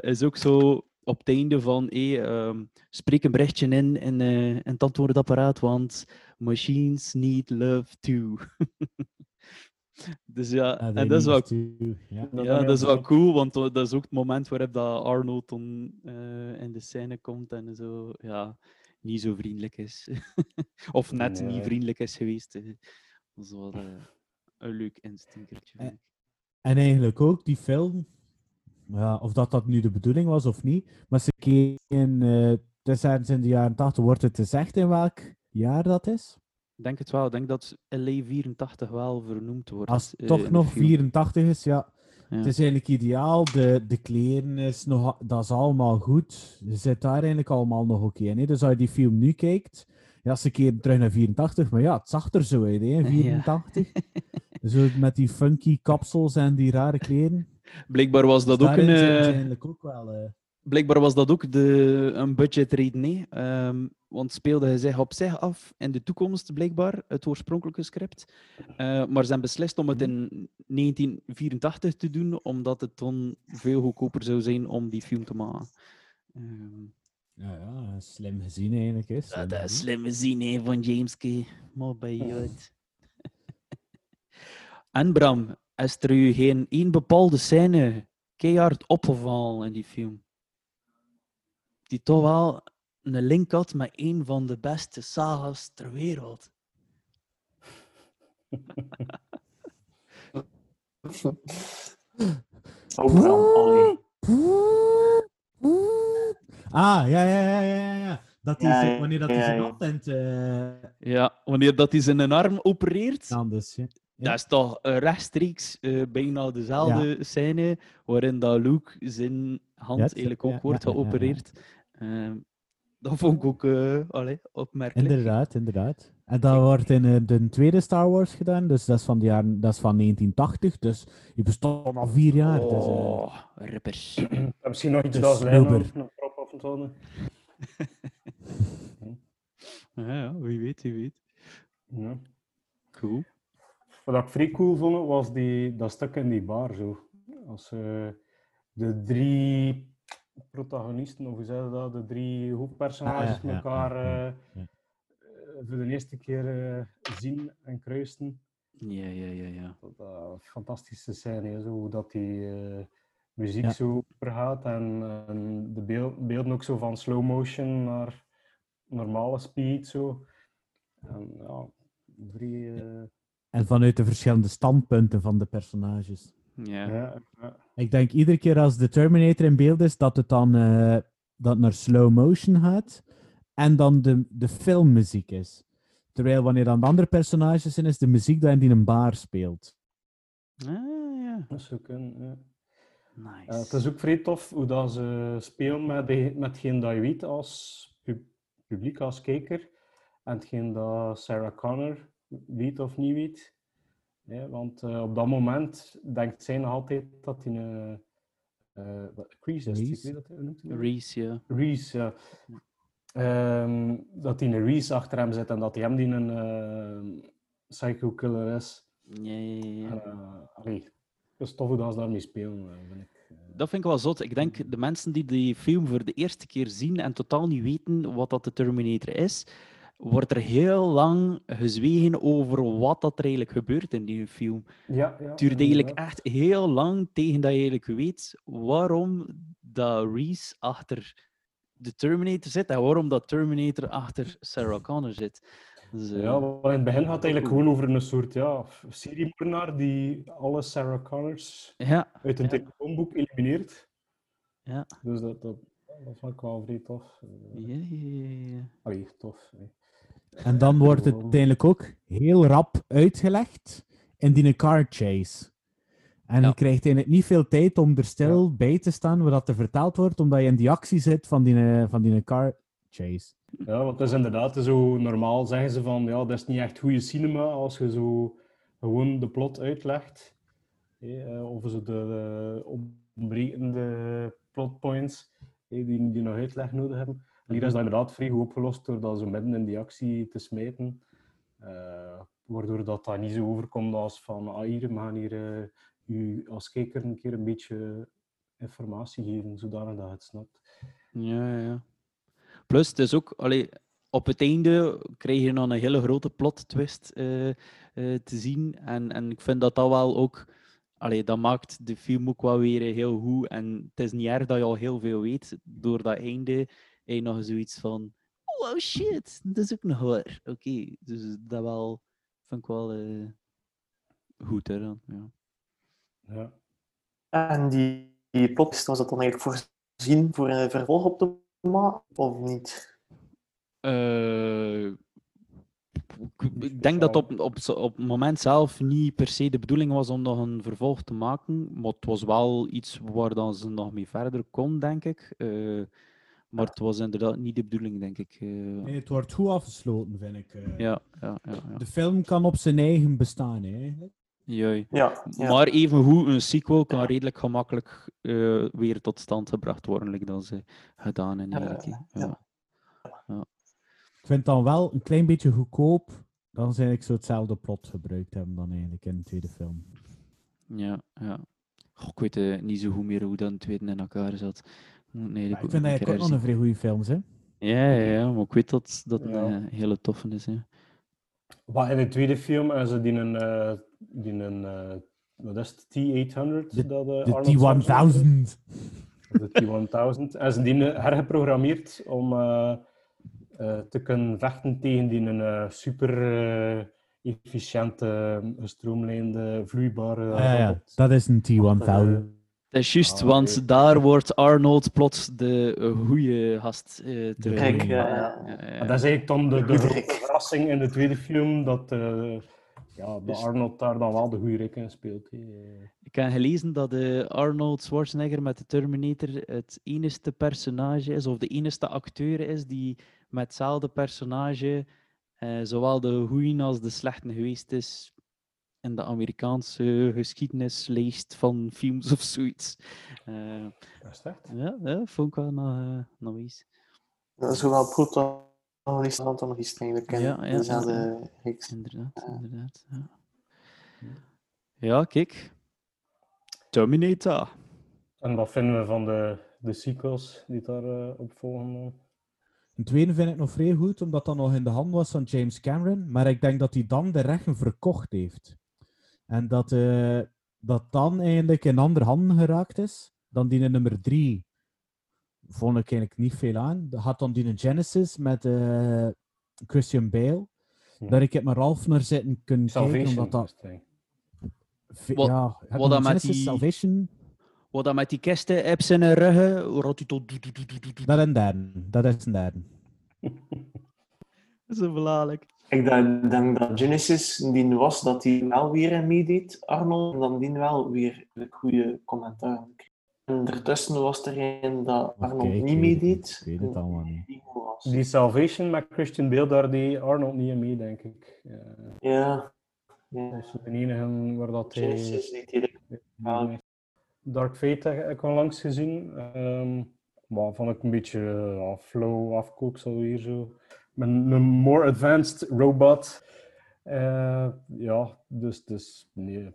is ook zo op het einde van hey, ehm, spreek een berichtje in in, eh, in het antwoordapparaat, want machines need love too. dus ja, Ah, en dat is wel. Ja. ja, dat is wel cool, want dat is ook het moment waarop dat Arnold dan eh, in de scène komt en zo, ja, niet zo vriendelijk is. of net niet vriendelijk is geweest. Dat is wel eh, een leuk instinkertje. vind ik. En eigenlijk ook die film, ja, of dat dat nu de bedoeling was of niet, maar ze keken, eh is ergens in de jaren 80, wordt het gezegd in welk jaar dat is? Ik denk het wel. Ik denk dat LA 84 wel vernoemd wordt. Als het eh, toch nog film. 84 is, ja. Ja. Het is eigenlijk ideaal. De, de kleren is nog, dat is allemaal goed. Je zit daar eigenlijk allemaal nog oké in. hè. Dus als je die film nu kijkt, ja, ze keren terug naar 84, maar ja, het zag er zo uit, hè, 84. Zo met die funky kapsels en die rare kleren. Blijkbaar was dat Dus ook een. zijn eh, ook wel... eh, Blijkbaar was dat ook de, een budgetreden, hè. Ehm, want speelde hij zich op zich af in de toekomst, blijkbaar, het oorspronkelijke script. Eh, maar ze hebben beslist om het in 1984 te doen, omdat het dan veel goedkoper zou zijn om die film te maken. Ehm, Ja, ja, slim gezien eigenlijk. Hè. slim dat is gezien. zin hè, van James K. Maar bij je en Bram, is er u geen één bepaalde scène keihard opgevallen in die film? Die toch wel een link had met een van de beste sagas ter wereld. Oh, allee. Ah, ja, ja, ja, ja, ja, ja. Dat is Ja, wanneer dat hij ja, zijn ja. attent eh Ja, wanneer dat hij zijn arm opereert, anders. Ja. Dat is toch eh, rechtstreeks eh, bijna dezelfde scène waarin dat Luke zijn hand eigenlijk ook ja, wordt ja, ja, ja, ja. geopereerd. Ehm, dat vond ik ook uh, allee, opmerkelijk. Inderdaad, inderdaad. En dat wordt in eh, de tweede Star Wars gedaan, dus dat is van, de jaren, dat is van 1980, dus die bestond al vier jaar. Dus, eh, Oh, rippers. En Misschien nog iets Dus als lijn Wilbur. nog erop af en toe. Ja, ja, wie weet, wie weet. Ja. Cool. Wat ik vrij cool vond, was die, dat stuk in die bar. Zo. Als eh, de drie protagonisten, of hoe zeg je dat, de drie hoofdpersonages Ah, ja, ja, elkaar ja, eh, eh, voor de eerste keer zien en kruisen. Ja, ja, ja, ja. Dat, fantastische scène, hè, zo, hoe dat die muziek Ja. zo overgaat en, en de beeld, beelden ook zo van slow motion naar normale speed. Zo. En, ja, vrij, eh, En vanuit de verschillende standpunten van de personages. Ja. ja, ja. Ik denk iedere keer als de Terminator in beeld is, dat het dan eh, dat naar slow motion gaat. En dan de, de filmmuziek is. Terwijl wanneer dan de andere personages zijn, is de muziek dat in die een bar speelt. Ah, ja. Dat zou kunnen, ja. Nice. Ja, het is ook vrij tof hoe dat ze spelen met, de, met hetgeen dat je weet als pu- publiek, als kijker. En hetgeen dat Sarah Connor weet of niet weet. Ja, want eh, op dat moment denkt zij nog altijd dat hij een... eh wat, Reese ik Reese? weet dat hij noemt dat? Reese, ja. Reese, ja. Ehm, dat hij een Reese achter hem zit en dat hij hem die een eh, psycho killer is. Ja, ja, ja, eh, allee, het is tof hoe dat ze daarmee spelen, eh, vind ik. Dat vind ik wel zot. Ik denk de mensen die die film voor de eerste keer zien en totaal niet weten wat dat de Terminator is, wordt er heel lang gezwegen over wat dat er eigenlijk gebeurt in die film. Ja, ja, Het duurt eigenlijk echt heel lang tegen dat je eigenlijk weet waarom dat Reese achter de Terminator zit en waarom dat Terminator achter Sarah Connor zit. Dus, eh, Ja, want in het begin gaat het eigenlijk gewoon over een soort ja, seriemoordenaar die alle Sarah Connors ja, uit een Ja. telefoonboek elimineert. ja. Dus dat, dat, dat vond ik wel vrij tof. Ja, ja, ja. Allee, tof. En dan wordt het uiteindelijk ook heel rap uitgelegd in die car chase. En Ja. je krijgt eigenlijk niet veel tijd om er stil bij te staan waar dat er verteld wordt, omdat je in die actie zit van die, eh, van die car chase. Ja, want het is inderdaad zo normaal zeggen ze van ja, dat is niet echt goede cinema als je zo gewoon de plot uitlegt. hè, eh, of zo de, eh, ontbrekende plotpoints die, die nog uitleg nodig hebben. Hier is dat inderdaad vrij goed opgelost door dat zo midden in die actie te smijten. Eh, waardoor dat, dat niet zo overkomt als van ah, hier, we gaan hier eh, u als kijker een keer een beetje informatie geven, zodanig dat het snapt. Ja, ja. Plus, het is ook, allee, op het einde krijg je dan een hele grote plot twist eh, te zien. En, en ik vind dat dat wel ook, allee, dat maakt de film ook wel weer heel goed. En het is niet erg dat je al heel veel weet. Door dat einde je nog zoiets van, oh shit, dat is ook nog waar. Oké, dus dat wel, vind ik wel eh, goed hè, dan. Ja. Ja. En die, die plot, was dat dan eigenlijk voorzien voor een vervolg op te maken, of niet? Eh, ik- denk dat op, op, op het moment zelf niet per se de bedoeling was om nog een vervolg te maken. Maar het was wel iets waar dan ze nog mee verder kon, denk ik. Eh, maar het was inderdaad niet de bedoeling, denk ik. eh. Nee, het wordt goed afgesloten, vind ik. eh. ja, ja, ja, ja. De film kan op zijn eigen bestaan, hè, eigenlijk. Juist. Ja, ja. Maar evengoed, een sequel kan redelijk gemakkelijk eh, weer tot stand gebracht worden, like dat ze gedaan hebben. eigenlijk, hè. Ja. Ik vind dan wel een klein beetje goedkoop dat ze eigenlijk zo hetzelfde plot gebruikt hebben dan eigenlijk in de tweede film. Ja, ja. Goh, ik weet niet zo goed meer hoe dat een tweede in elkaar zat. Nee, ik vind dat eigenlijk ook nog een vrij goede film, hè. Ja, ja, ja, maar ik weet dat dat Ja. een eh, hele toffe is. Hè. Wat in de tweede film en ze die een, eh, die een eh, wat is het, T-800? De- dat, eh, De Arnold Schwarzenegger- T-1000. De T-1000. En ze die eh, hergeprogrammeerd om eh, eh, te kunnen vechten tegen die een eh, super eh, efficiënte, gestroomlijnde, vloeibare ja, ja, dat is een T-1000. Dat is juist, Ah, want daar wordt Arnold plots de uh, goede gast eh terug. Rick, ja, ja, ja. ja, En dat is eigenlijk dan de, verrassing in de tweede film, dat, eh, ja, dat Dus- Arnold daar dan wel de goede Rick in speelt. Ik heb gelezen dat de Arnold Schwarzenegger met de Terminator het enige personage is, of de enige acteur is, die met hetzelfde personage eh, zowel de goeie als de slechte geweest is in de Amerikaanse geschiedenislijst van films of zoiets. Eh, Dat is echt. ja, ja, vond ik wel nog, eh, nog eens. Zowel protagonist als antagonist eigenlijk in Ja, ja, ja, dezelfde ja. reeks. Inderdaad, inderdaad. Ja. ja, kijk. Terminator. En wat vinden we van de, de sequels die daarop op volgen? Een tweede vind ik nog vrij goed, omdat dat nog in de hand was van James Cameron. Maar ik denk dat hij dan de rechten verkocht heeft. En dat eh, dat dan eigenlijk in andere handen geraakt is. Dan die in nummer drie vond ik eigenlijk niet veel aan. Dat had dan die in Genesis met eh, Christian Bale. Ja. Daar ik het maar half naar zitten kunnen kijken, Salvation. omdat dat... is Wat- ja, heb je wat dan met die- Salvation, Wat dan met die kisten hebt in de ruggen, wordt hij tot... dat is een derde. Dat is een derde. Zo belachelijk. Ik denk, denk dat Genesis die was dat hij wel weer in meedeed, Arnold, en dan die wel weer een goede commentaar. En ertussen was er een dat Arnold niet meedeed. niet, ik weet het allemaal niet. Die Salvation met Christian Bale, daar die Arnold niet in mee, denk ik. Ja, Ja. ja. dat is de enige waar dat hij... Genesis deed hij Ja. Dark Fate heb ik al langs gezien. Ehm maar vond ik een beetje ja, flow afkooksel weer zo. Met een more advanced robot. Eh, ja, dus, dus nee.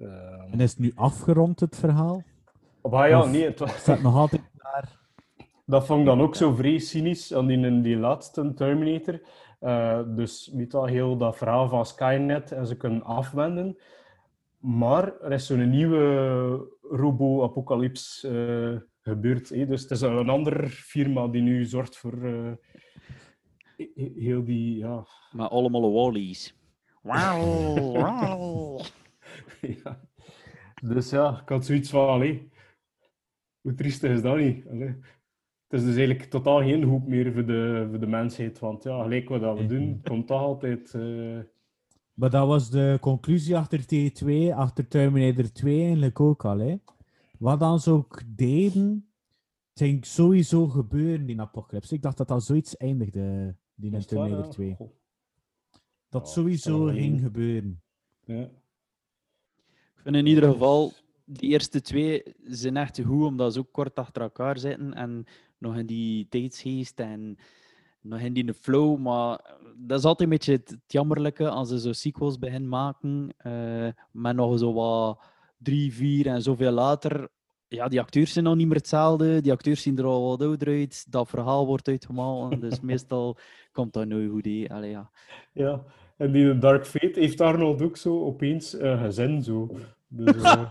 Ehm, En is het nu afgerond, het verhaal? maar ja, of- nee, het was, Staat nog altijd daar? dat vond ik dan ook zo vrij cynisch aan die, in die laatste Terminator. Eh, dus weet al heel dat verhaal van Skynet en ze kunnen afwenden. Maar er is zo'n nieuwe robo-apocalyps eh, gebeurd. Dus het is een andere firma die nu zorgt voor eh, heel die... Ja, Maar allemaal Wallies. Wauw, wauw. ja. Dus ja, ik had zoiets van... Allee, hoe triestig is dat niet? Allee. Het is dus eigenlijk totaal geen hoop meer voor de, voor de mensheid. Want ja, gelijk wat dat we doen, het komt toch altijd... eh, Maar dat was de conclusie achter T2, achter Terminator 2 eigenlijk ook al. Hè? Wat dan ze ook deden, het ging sowieso gebeuren, die apocalypse. Ik dacht dat dat zoiets eindigde, die Terminator ja? 2. Goh, Dat sowieso ging gebeuren. ja. Ik vind in ieder geval, die eerste twee zijn echt goed, omdat ze ook kort achter elkaar zitten. En nog in die tijdsgeest en nog in die flow. Maar dat is altijd een beetje het, het jammerlijke als ze zo sequels beginnen maken, eh met nog zo wat drie, vier en zoveel later. Ja, die acteurs zijn nog niet meer hetzelfde. Die acteurs zien er al wat ouder uit. Dat verhaal wordt uitgemalen. Dus meestal komt dat nooit goed. hè. Allee, ja. Ja, en die Dark Fate heeft Arnold ook zo opeens een gezin. Zo. Dus, eh,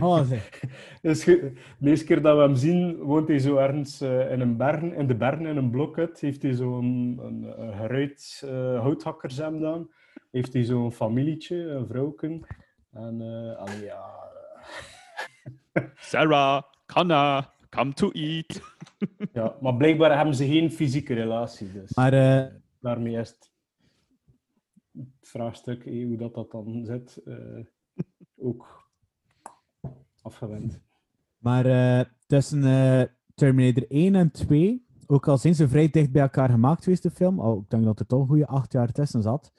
Oh, zeg. dus de eerste keer dat we hem zien, woont hij zo ergens eh, in een bergen, in de bergen in een blokhut. Heeft hij zo'n een, een geruit eh houthakkershemd aan. Heeft hij zo'n familietje, een vrouwken. En eh allee, ja... Sarah, Kanna, come to eat. ja, maar blijkbaar hebben ze geen fysieke relatie. Dus Maar eh, daarmee is het, het vraagstuk eh, hoe dat, dat dan zit, eh, ook afgewend. Maar eh, tussen eh, Terminator 1 en 2, ook al zijn ze vrij dicht bij elkaar gemaakt geweest, de film, al ik denk dat er toch een goede acht jaar tussen zat,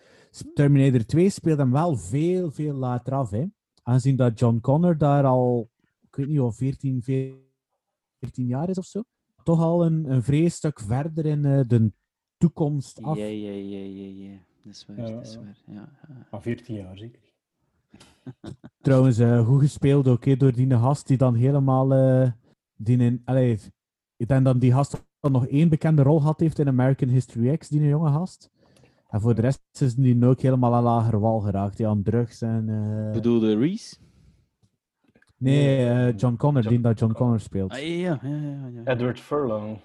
Terminator 2 speelt hem wel veel, veel later af. Hè. Aangezien dat John Connor daar al, ik weet niet of 14, 14 jaar is of zo, toch al een, een vrij stuk verder in eh, de toekomst af. Ja, ja, ja, ja, ja. Dat is waar, Ja, dat is waar. Ja. Van 14 jaar zeker. Trouwens, eh, goed gespeeld ook hè, door die gast die dan helemaal. eh, die in, allee, ik denk dat die gast dan nog één bekende rol had heeft in American History X, die een jonge gast. En voor de rest is die ook helemaal aan lager wal geraakt, die aan drugs en. eh, Bedoelde Reese? Nee, eh, John Connor, die dat John Connor speelt. Ah, ja, ja, ja. ja. Edward Furlong.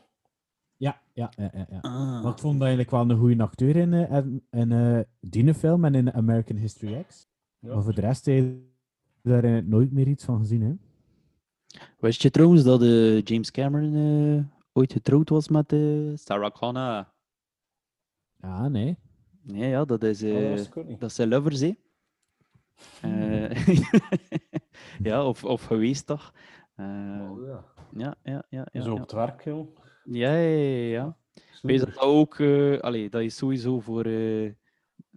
Ja, ja, ja. ja, ja. Ah. Maar ik vond dat eigenlijk wel een goede acteur in, in, in eh, die film en in American History X. Ja. Maar voor de rest heb je daar nooit meer iets van gezien. Hè? Wist je trouwens dat eh, James Cameron eh, ooit getrouwd was met eh, Sarah Connor? Ja, nee. Nee, ja, dat is, Oh, dat eh zijn lovers, hè. Ja, of, of geweest toch? Eh, Oh, ja. ja, ja, ja. ja, Zo op het werk, joh. Ja, ja, ja. ja. Wees dat dat ook, eh allee, dat is sowieso voor, eh,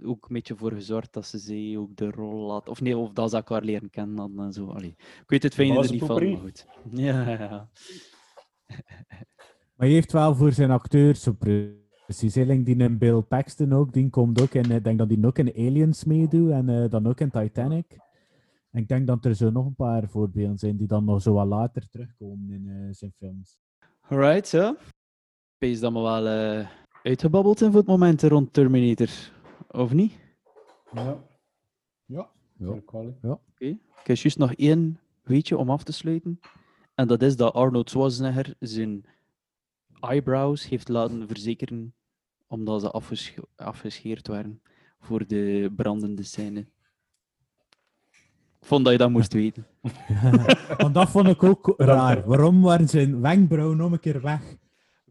ook een beetje voor gezorgd dat ze ze ook de rol laat, of nee, of dat ze elkaar leren kennen dan en zo. Allee. Ik weet het fijne er niet van, maar goed. Ja, ja. Maar je heeft wel voor zijn acteurs zo precies. like die in Bill Paxton ook, die komt ook in, ik denk dat die ook in Aliens meedoet en dan ook in Titanic. En ik denk dat er zo nog een paar voorbeelden zijn die dan nog zo wat later terugkomen in eh, zijn films. Alright, zo. Wees dat we wel eh, uitgebabbeld zijn voor het moment rond Terminator, of niet? Ja, Ja. wel, hè. Oké. Ik heb juist nog één weetje om af te sluiten. En dat is dat Arnold Schwarzenegger zijn eyebrows heeft laten verzekeren omdat ze afgesche- afgescheerd waren voor de brandende scène. Vond dat je dat moest weten. Want dat vond ik ook raar. Waarom waren zijn wenkbrauwen nog een keer weg?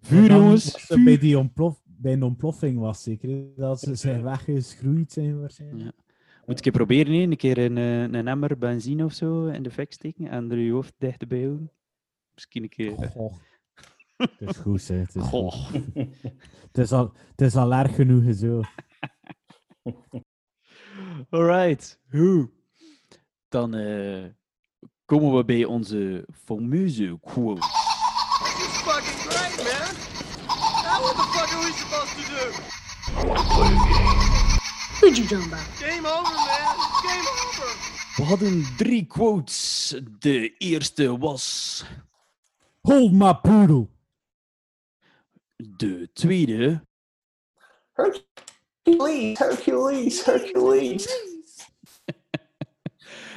Vuur, jongens, Bij, die ontplof, bij een ontploffing was zeker dat ze zijn weggeschroeid zijn waarschijnlijk. Ja. Moet ik een keer proberen, een keer een, eh, een emmer benzine of zo in de fik steken en er je hoofd dichterbij houden. Misschien een keer. eh, Goh. Het is goed, hè. Het is, goed. Goh. Het is, al, het is al erg genoeg zo. Alright, hoe? Dan eh, komen we bij onze fameuze quote. This is fucking great, man. Now what the fuck are we supposed to do? Who'd you jump about? Game over, man. Game over. We hadden drie quotes. De eerste was. Hold my poodle. De tweede. Hercules, Hercules, Hercules.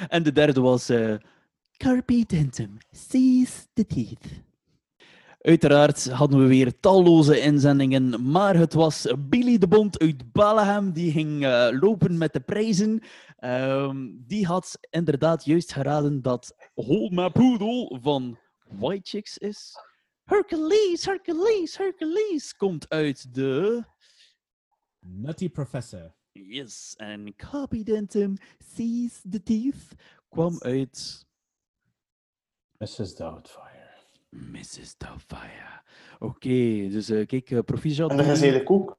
En de derde was. eh Carpe dentum, seize the teeth. Uiteraard hadden we weer talloze inzendingen, maar het was Billy de Bond uit Balaam die ging eh, lopen met de prijzen. Ehm, die had inderdaad juist geraden dat Hold My Poodle van White Chicks is. Hercules, Hercules, Hercules komt uit de... Nutty Professor. Yes, en Carpe Dentum, Seize the Teeth kwam uit Mrs. Doubtfire. Mrs. Doubtfire. Oké, dus eh, kijk, uh, proficiat. En er is eigenlijk ook...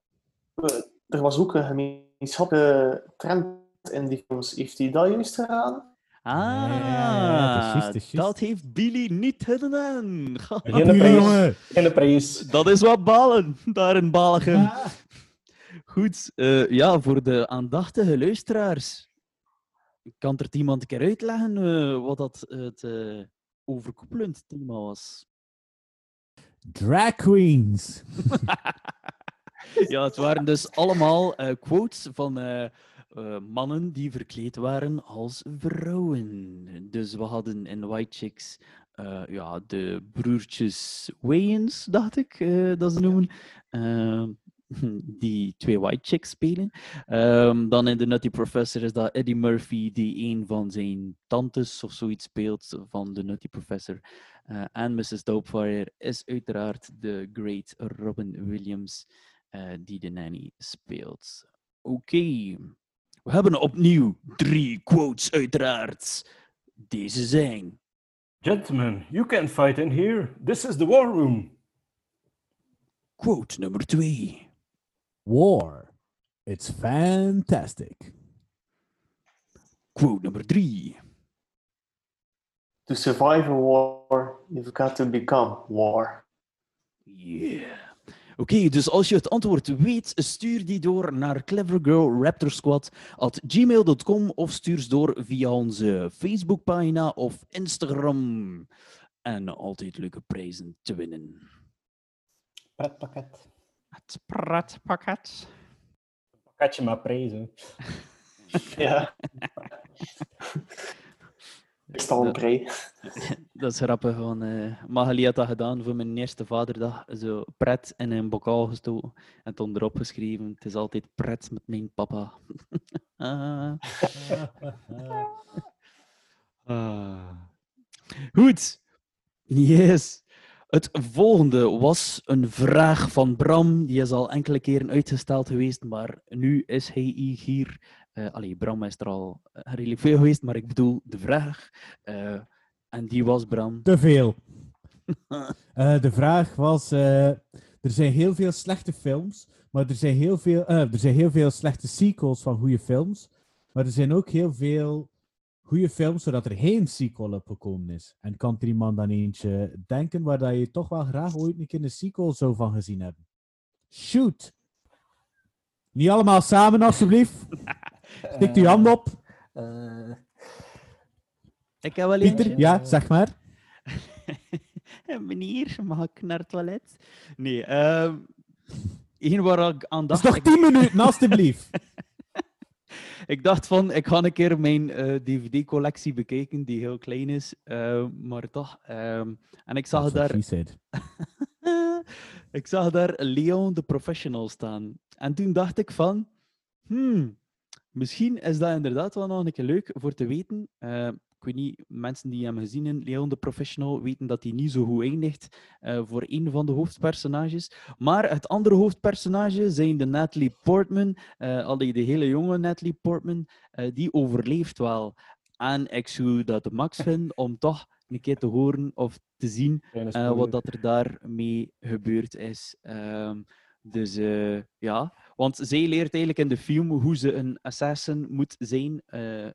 eh, Er was ook een gemeenschappelijke trend in die films. Heeft hij dat juist gedaan? Ah, Ja, dat heeft Billy niet gedaan. Geen prijs. Geen prijs. Dat is wat balen, daar in Balgem. Goed, eh, ja, voor de aandachtige luisteraars. Kan er iemand een keer uitleggen eh, wat dat het eh, overkoepelend thema was? Drag queens. Ja, het waren dus allemaal quotes van mannen die verkleed waren als vrouwen. Dus we hadden in White Chicks ja, de broertjes Wayans, dacht ik dat ze noemen. die twee White Chicks spelen. Ehm, dan in The Nutty Professor is dat Eddie Murphy, die een van zijn tantes of zoiets speelt van The Nutty Professor. Eh, en Mrs. Doubtfire is uiteraard de great Robin Williams, eh, die de nanny speelt. Oké, we hebben opnieuw drie quotes, uiteraard. Deze zijn. Gentlemen, you can't fight in here. This is the war room. Quote nummer twee. War. It's fantastic. Quote nummer drie. To survive a war, you've got to become war. Yeah. Oké, dus als je het antwoord weet, stuur die door naar clevergirlraptorsquad.gmail.com of stuur ze door via onze Facebookpagina of Instagram. En altijd leuke prijzen te winnen. Pretpakket. Het pretpakket. Pakketje maar prijzen. Ja. Ik sta al prei. Dat is grappig, want eh Magali had dat gedaan voor mijn eerste vaderdag. Zo pret in een bokaal gestoken en toen erop geschreven: Het is altijd pret met mijn papa. Ah. Ah. Goed. Yes. Het volgende was een vraag van Bram. Die is al enkele keren uitgesteld geweest, maar nu is hij hier. Eh allee, Bram is er al eh, redelijk veel geweest, maar ik bedoel de vraag. Eh, en die was Bram. Te veel. De vraag was: er zijn heel veel slechte films, maar er zijn heel veel, er zijn heel veel slechte sequels van goede films. Maar er zijn ook heel veel goede films zodat er geen sequel op gekomen is. En kan er iemand aan eentje denken waar dat je toch wel graag ooit een keer een sequel zou van gezien hebben? Shoot! Niet allemaal samen, alsjeblieft. Stikt uw hand op. Eh, Ik heb wel Pieter, eentje. ja, zeg maar. Meneer, mag ik naar het toilet? Nee, ehm één waar ik aan Dat is nog 10 minuten, alsjeblieft. Ik dacht van, ik ga een keer mijn eh, DVD-collectie bekijken, die heel klein is. eh, maar toch. ehm, en ik zag That's daar, ik zag daar Leon the Professional staan. En toen dacht ik van, hmm, misschien is dat inderdaad wel nog een keer leuk voor te weten. Eh, ik weet niet, mensen die hem gezien hebben, Leon the Professional, weten dat hij niet zo goed eindigt eh, voor een van de hoofdpersonages. Maar het andere hoofdpersonage zijn de Natalie Portman, eh allee, de hele jonge Natalie Portman, eh, die overleeft wel. En ik zou dat de max vinden om toch een keer te horen of te zien wat dat er daarmee gebeurd is. Ehm, dus ja, want zij leert eigenlijk in de film hoe ze een assassin moet zijn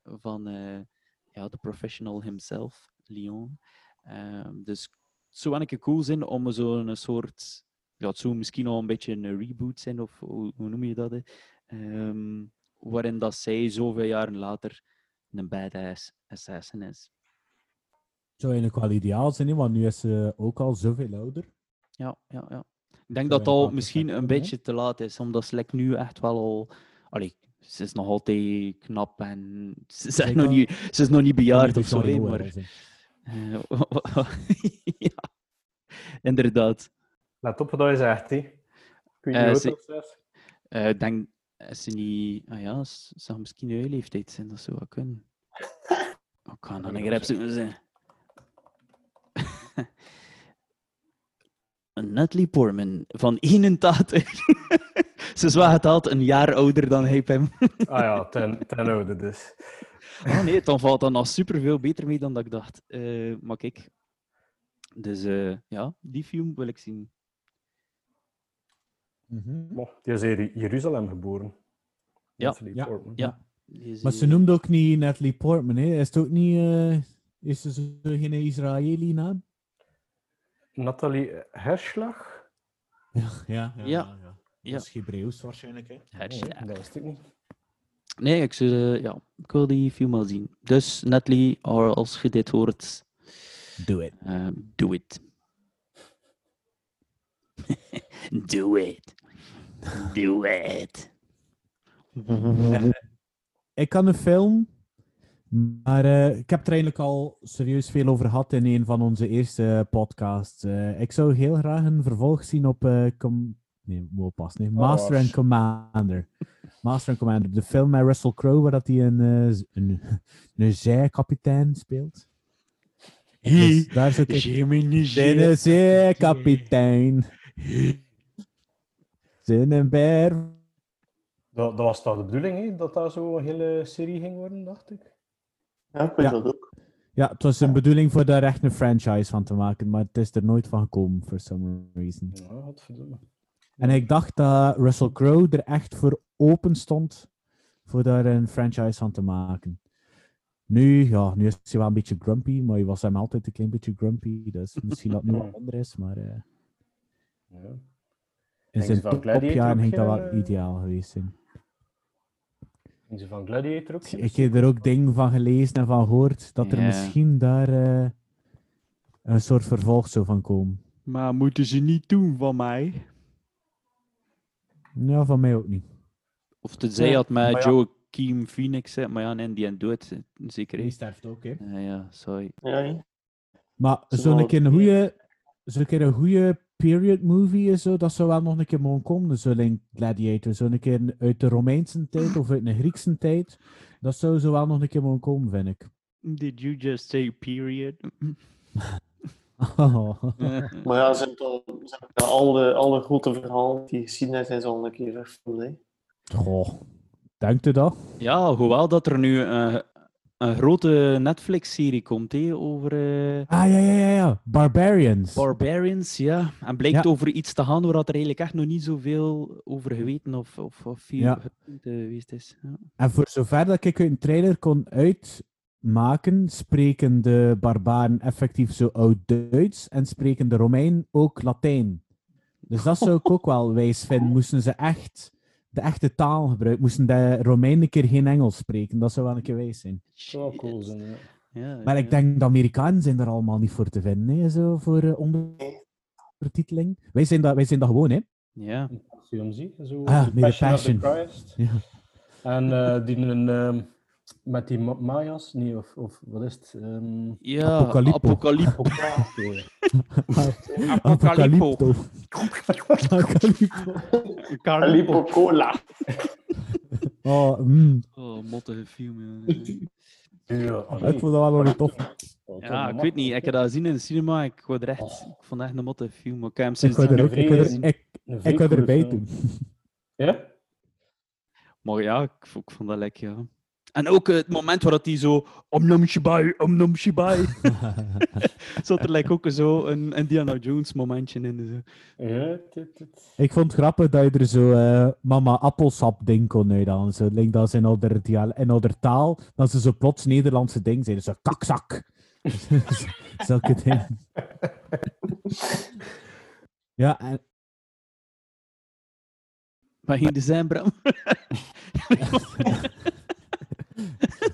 van ja, de professional himself, Leon. Ehm, dus het zou wel een keer cool zijn om zo'n soort, ja, het zou misschien al een beetje een reboot zijn, of hoe, hoe noem je dat? Ehm, waarin dat zij zoveel jaren later een badass assassin is. Zou eigenlijk wel ideaal zijn, want nu is ze ook al zoveel ouder. Ja, ja, ja. Ik denk Zou dat het al misschien een beetje te laat is, omdat ze like, nu echt wel al... Allee, ze is nog altijd knap en ze is, nog niet, ze is nog niet bejaard of zo, maar... eh, ja, inderdaad. Let op wat je zegt, hè. Eh, niet het is. Eh, Ik denk, is ze niet... Ah ja, ze zou misschien je leeftijd zijn, dat zou wel kunnen. Oh, ik ga dan een zoeken zijn. Natalie Portman van 81. Ze is wel geteld een jaar ouder dan hij Pim. Ah ja, ten, ten oude dus. Oh nee, dan valt dat nog superveel beter mee dan dat ik dacht. Eh, maar kijk. Dus eh, ja, die film wil ik zien. Mhm. Die is in Jeruzalem geboren. Ja, Natalie ja, Portman. ja. Maar ze noemt ook niet Natalie Portman, hè? Is het ook niet... eh, is ze geen Israëli naam? Nathalie Herschlag? Ja, ja, ja. Ja. Ja. Dat is Hebreeuws waarschijnlijk, hè? Herschlag. Nee, dat wist ik niet. Nee, ik, zou, eh, ja, ik wil die film wel zien. Dus, Natalie, or als je dit hoort, Do it. eh, do it. do it. Do it. Ik kan een film, maar eh, ik heb er eigenlijk al serieus veel over gehad in een van onze eerste podcasts. Eh, ik zou heel graag een vervolg zien op eh, com- nee, moet pas, nee. Master and Commander. Master and Commander, de film met Russell Crowe, waar dat hij een, een, een zijkapitein speelt. Dus daar zou ik... Zijn zeekapitein. Zijn een beer. Dat, dat was toch de bedoeling, hè? dat dat zo een hele serie ging worden, dacht ik. Ja, ik weet Ja. dat ook. Ja, het was een bedoeling voor daar echt een franchise van te maken, maar het is er nooit van gekomen, for some reason. Ja, godverdomme. En ik dacht dat Russell Crowe er echt voor open stond voor daar een franchise van te maken. Nu, ja, nu is hij wel een beetje grumpy, maar hij was hem altijd een klein beetje grumpy, dus misschien dat nu wat minder is, maar eh, Ja. in zijn topjaren ging dat wel eh, ideaal geweest zijn. Ze van Gladiator ook? Ik heb er ook dingen van gelezen en van gehoord dat er misschien daar eh, een soort vervolg zou van komen. Maar moeten ze niet doen van mij? Ja, van mij ook niet. Of tenzij Ja, had met maar ja. Joaquin Phoenix, hè, maar ja, en die en dood, zeker. hè. sterft ook, hè. Ja, ja, sorry. Ja. Maar zo'n keer een goede, zo'n keer een goede period movie en zo, dat zou wel nog een keer mogen komen. Zo in Gladiator, zo'n keer een- uit de Romeinse tijd of uit de Griekse tijd. Dat zou zo wel nog een keer mogen komen, vind ik. Did you just say period? Maar ja, ze hebben toch- ze hebben toch alle, grote verhalen die geschiedenis zijn zo al een keer verfilmd. hè. Goh, denkt u dat? Ja, hoewel dat er nu eh, een grote Netflix-serie komt hè, over eh, Ah, ja, ja, ja, ja. Barbarians. Barbarians, ja. En blijkt Ja. over iets te gaan waar er eigenlijk echt nog niet zoveel over geweten of, of, of veel Ja. geweest is. Ja. En voor zover dat ik een trailer kon uitmaken, spreken de barbaren effectief zo oud-Duits en spreken de Romeinen ook Latijn. Dus dat zou ik ook wel wijs vinden. Moesten ze echt de echte taal gebruiken, moesten de Romeinen een keer geen Engels spreken. Dat zou wel een keer wijs zijn. Zou wel cool zijn, ja. Ja, Maar ik denk de Amerikanen zijn er allemaal niet voor te vinden, hè, zo voor eh, ondertiteling. Wij zijn dat, wij zijn dat gewoon, hè? Ja. Zo. Ah, The met de Passion of the Passion. Christ. Ja. En eh, die een, ehm, met die Ma- Maya's, nee, of, of wat is het? Ehm Ja, Apocalypto. Apocalypto. Apocalypto. Apocalypto. Cola. Oh, mm. Oh, mottige film. Ja, Ja, Ik vond dat wel een tof. ja ik weet niet. Ik heb dat gezien in de cinema. Ik, word er echt, ik vond echt een mottige film. maar Ik heb hem Ik sinds wou er ik wou er, Een ik, Een ik wou vrij erbij doen. Ja? Maar ja, ik, ik vond dat lekker, ja. En ook het moment waar dat hij zo... Om nam shibai, om nam shibai. Zat er like, ook zo een Indiana Jones momentje in. Zo. Ja, dit, dit. Ik vond het grappig dat je er zo eh, mama appelsap ding kon uithalen. Zo, like dat ze in ouder, in ouder taal, dat ze zo plots Nederlandse ding zeiden. Zo kakzak. Zulke dingen. ja, en, Maar ging de zijn, Bram?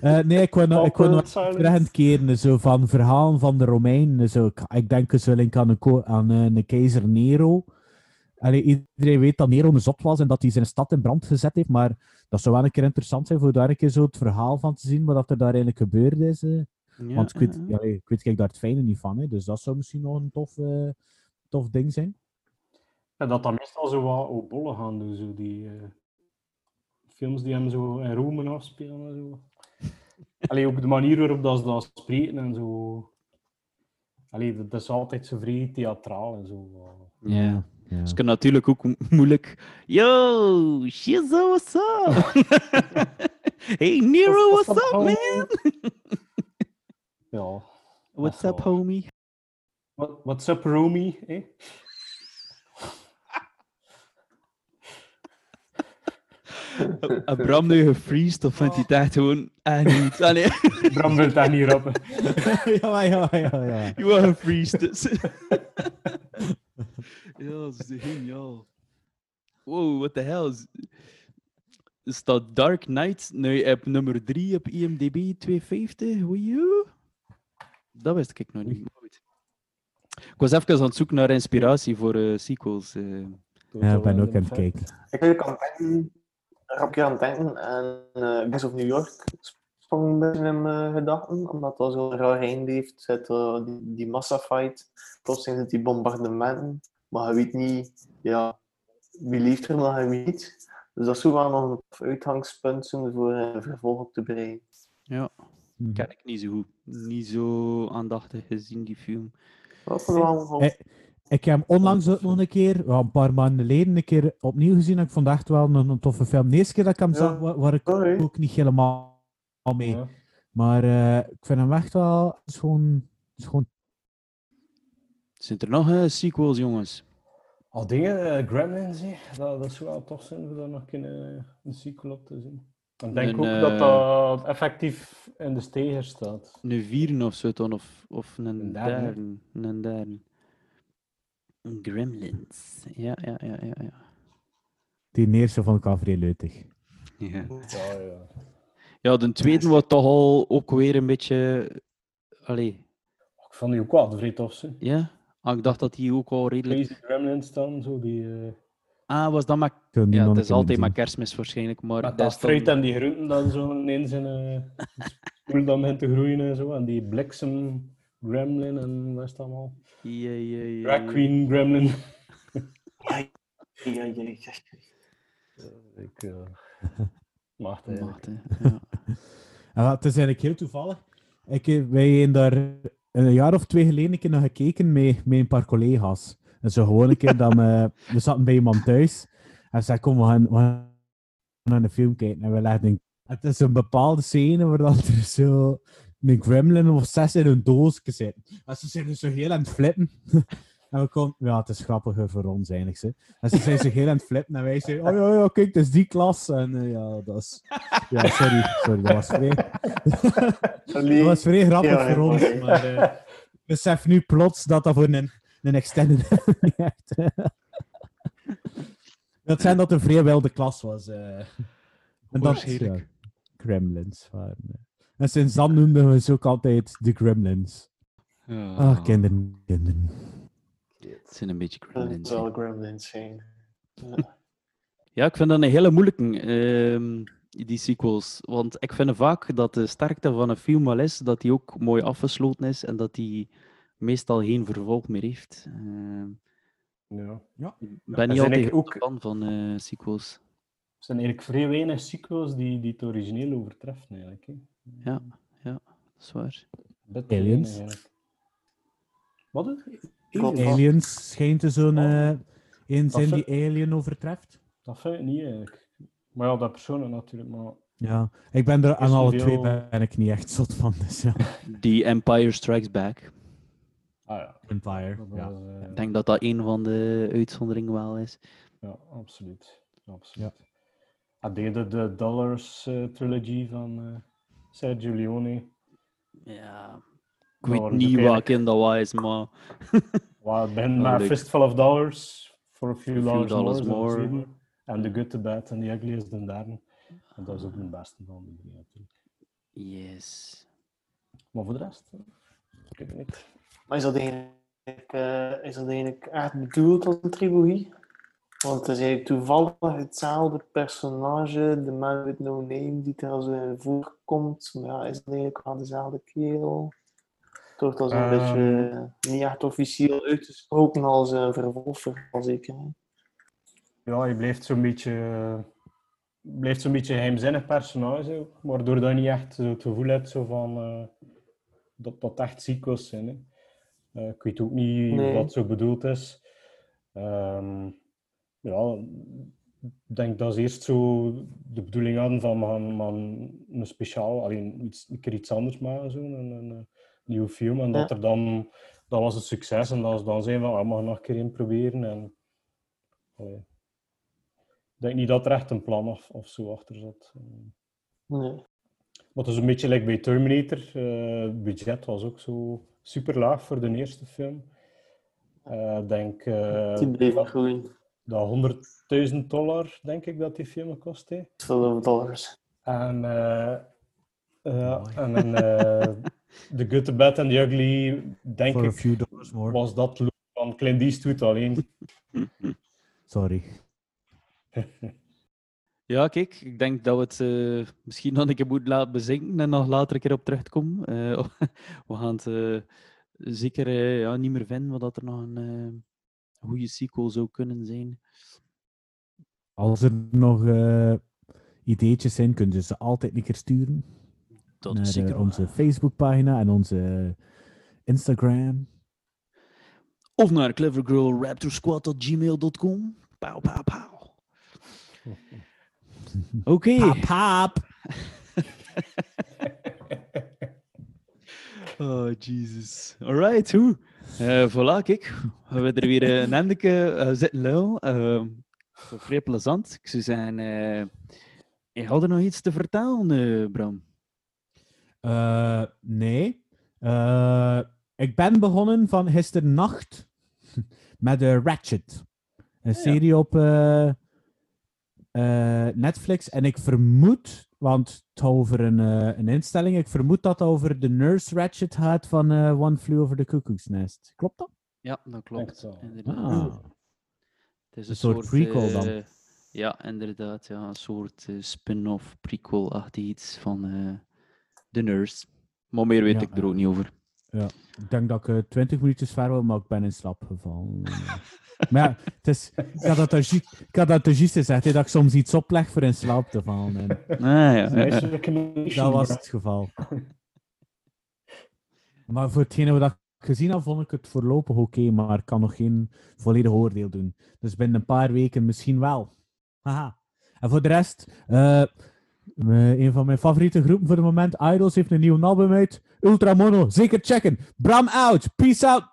Eh, nee, ik wou nog, ik nog het keren, zo van verhalen van de Romeinen. Zo, ik, ik denk zo link aan een, aan eh, een keizer Nero. Allee, iedereen weet dat Nero een zot was en dat hij zijn stad in brand gezet heeft, maar dat zou wel een keer interessant zijn voor daar een keer zo het verhaal van te zien, wat er daar eigenlijk gebeurd is. eh. Ja, Want ik weet, ja. ik weet kijk, daar het fijne niet van, hè, dus dat zou misschien nog een tof, tof ding zijn. Ja, dat dan meestal zo wat op bollen gaan doen, zo die films die hem zo in Rome afspelen en zo. Allee, ook de manier waarop dat ze dat spreken en zo. Allee, dat, is altijd zo vrij theatraal en zo. eh. Ja. Ja. Dus ik kan natuurlijk ook mo- moeilijk. Yo, Shizzo, what's up? hey, Nero, what's up, man? Ja. What's up, homie? What, what's up, Romy? Eh? Bram nu gefreezed of vindt hij het echt gewoon echt niet? Ah, nee. Bram wil daar niet rappen. ja, ja, ja, ja. Je was gefreezed. dus. ja, dat is geniaal. Wow, what the hell? is- Er staat Dark Knight nu op nummer 3 op IMDb 250. Woejoe. Dat wist ik nog niet. maar goed. Ik was even aan het zoeken naar inspiratie voor eh, sequels. eh. Ja, ik ben ook aan het kijken. Ik ben ook aan er een keer aan het denken en uh, Gangs of New York sprong een beetje in mijn gedachten, omdat dat zo'n raar einde heeft. Zit, uh, die, die massafight, plots zijn het die bombardementen, maar je weet niet ja, wie leeft er nog en wie niet. Dus dat zou wel nog een uitgangspunt zijn voor een vervolg op te breien. Ja, Mhm. ken ik niet zo goed. Niet zo aandachtig gezien, die film. Dat is wel Eh, Ik heb hem onlangs ook nog een keer, een paar maanden geleden, een keer opnieuw gezien. en Ik vond het echt wel een, een toffe film. De eerste keer dat ik hem Ja. zag, wa- waar ik Sorry. ook niet helemaal mee. Ja. Maar eh, ik vind hem echt wel het is gewoon, het is gewoon Zijn er nog eh, sequels, jongens? Al dingen, eh, Gremlins, hè. dat, dat zou wel tof zijn voor daar nog een, een sequel op te zien. Ik denk Een, ook dat dat effectief in de steger staat. Een vierde of zo dan, of, of een, Een derde. derde. Een derde. Gremlins. Ja, ja, ja, ja. ja. die eerste vond ik al vrij leutig. Ja, Ja, ja. ja de tweede was toch al ook weer een beetje... Allee, Ik vond die ook wel vrij tof ja? Ah, ik dacht dat die ook al redelijk... Crazy Gremlins dan, zo die... eh Ah, was dat maar... Ja, het is altijd maar kerstmis waarschijnlijk, maar... met dat dat is dan- fruit en die groenten dan zo ineens in een spoel dan begint te groeien en zo. En die bliksem gremlin en wat is het allemaal? Ja, ja, ja, Drag ja. queen gremlin. Ja, ja, ja, ja. Ik, uh, eigenlijk. Macht, hè. Ja. En wel, het is eigenlijk heel toevallig. Ik, eh, wij hebben daar een jaar of twee geleden een keer naar gekeken met, met een paar collega's. En zo gewoon een keer dat we, we zaten bij iemand thuis. En ze zei, kom, we gaan, we gaan naar een film kijken. En we legden, het is een bepaalde scène waar dan er zo een gremlin of zes in een doos zit. En ze zijn dus zo heel aan het flippen. En we komen, ja, het is grappiger voor ons eigenlijk. Hè. En ze zijn zo heel aan het flippen en wij zeggen, oh ja, ja, kijk, dat is die klas. En eh, ja, dat is... Ja, sorry, sorry, dat was vrij... Dat was vrij grappig Ja, voor ons, maar ik besef nu plots dat dat voor een, een extended dat zijn dat een vrij wilde klas was. eh. En dat ja, Gremlins waren. En sinds dan noemden we ze ook altijd de Gremlins. Ja. Ah, kinderen, kinderen. Het zijn een beetje Dat gremlins. hè. zal Gremlins zijn. Ja, ik vind dat een hele moeilijke, ehm, die sequels. Want ik vind vaak dat de sterkte van een film wel is dat die ook mooi afgesloten is en dat die meestal geen vervolg meer heeft. Ehm, Ja. ik ben niet altijd ook- fan van eh, sequels. Er zijn eigenlijk vrij weinig sequels die, die het origineel overtreffen eigenlijk. Hè. Ja, ja, dat is waar. Aliens? Wat is het? Klopt. Aliens schijnt er zo'n een zijn vind- die Alien overtreft. Dat vind ik niet eigenlijk. Maar ja, dat persoon natuurlijk. Maar Ja, ik ben er aan alle veel- twee ben ik niet echt zot van. Dus ja. Die Empire Strikes Back. ah ja, Empire. dat Ja. was, eh, Ik denk dat dat een van de uitzonderingen wel is. ja, absoluut. absoluut. Ah, de, Dollars eh, trilogy van eh, Sergio Leone. Ja, ik weet waren niet in dat was, maar Oh, met leuk. Fistful of Dollars. For a few, few dollars, dollars more. is. En The Good, The Bad and The Ugly is de derde. En dat is ook de beste van de drie natuurlijk. yes. Maar voor de rest, eh, ik weet het niet. Maar is dat eigenlijk, eh, is dat eigenlijk echt bedoeld als een trilogie? Want het is eigenlijk toevallig hetzelfde personage, de man with no name, die er in voorkomt. Maar ja, is dat eigenlijk wel dezelfde kerel? Toch dat zo'n Ehm. beetje niet echt officieel uitgesproken als een vervolgverhaal, zeker. hè? Ja, je blijft zo'n beetje, blijft zo'n beetje een geheimzinnig personage, waardoor je niet echt het gevoel hebt zo van, eh, dat dat echt sequels zijn. Hè. Eh, ik weet ook niet Nee. wat zo bedoeld is. Ehm, ja, ik denk dat ze eerst zo de bedoeling hadden van we gaan, we gaan een speciaal, alleen iets, een keer iets anders maken, zo, een, een, nieuwe film. En dat Ja. er dan, dat was het succes en dat ze dan zijn van, ah, we gaan nog een keer in proberen. En, allee. Ik denk niet dat er echt een plan of, of zo achter zat. Eh, Nee. Maar het is een beetje like bij Terminator. eh, het budget was ook zo super laag voor de eerste film. Eh, Ik denk eh, Die groeien. Dat 100.000 dollar, denk ik, dat die film heeft. Zoveel dollars. En, eh, eh, en dan, eh, The Good, The Bad and The Ugly, denk For a ik, few dollars more. was dat look van Clint Eastwood alleen. Sorry. Ja, kijk, ik denk dat we het eh, misschien nog een keer moeten laten bezinken en nog later een keer op terugkomen. Eh, we gaan het eh, zeker ja, niet meer vinden wat dat er nog een eh, goede sequel zou kunnen zijn. Als er nog eh, ideetjes zijn, kunnen ze ze altijd een keer sturen. Dat naar is zeker eh, waar. onze Facebookpagina en onze Instagram. Of naar clevergirlraptorsquad.gmail.com. Pauw, pauw, pauw. Oké. Paap. Oh, Jesus. Alright, hoe? Eh voilà, kijk. We hebben er weer een endeke eh, zitten lul. Uh, vrij plezant. Ik zou zeggen, eh je had er nog iets te vertellen, eh, Bram? Eh, nee. Eh, ik ben begonnen van gisternacht met de Ratchet. Een ja. serie op eh, eh, Netflix. En ik vermoed, want het gaat over een, eh, een instelling, ik vermoed dat het over de Nurse Ratchet gaat van eh, One Flew Over the Cuckoo's Nest. Klopt dat? Ja, dat klopt. Ah. Het is Een soort prequel dan. eh, ja, inderdaad. Ja, een soort spin-off, prequel-achtig iets van eh The Nurse. Maar meer weet Ja, ik er ook niet over. Ja, ik denk dat ik eh, 20 minuutjes ver wil, maar ik ben in slaap gevallen. Maar ja, het is, ik had dat er ju- ik had dat er juist gezegd, hè, dat ik soms iets opleg voor in slaap te vallen. En Ah, ja, dat was het geval. Maar voor hetgene wat ik gezien heb, vond ik het voorlopig oké, maar ik kan nog geen volledig oordeel doen. Dus binnen een paar weken misschien wel. Haha. En voor de rest, eh, eh, een van mijn favoriete groepen voor het moment, Idols, heeft een nieuw album uit. Ultra Mono, zeker checken. Bram out, peace out,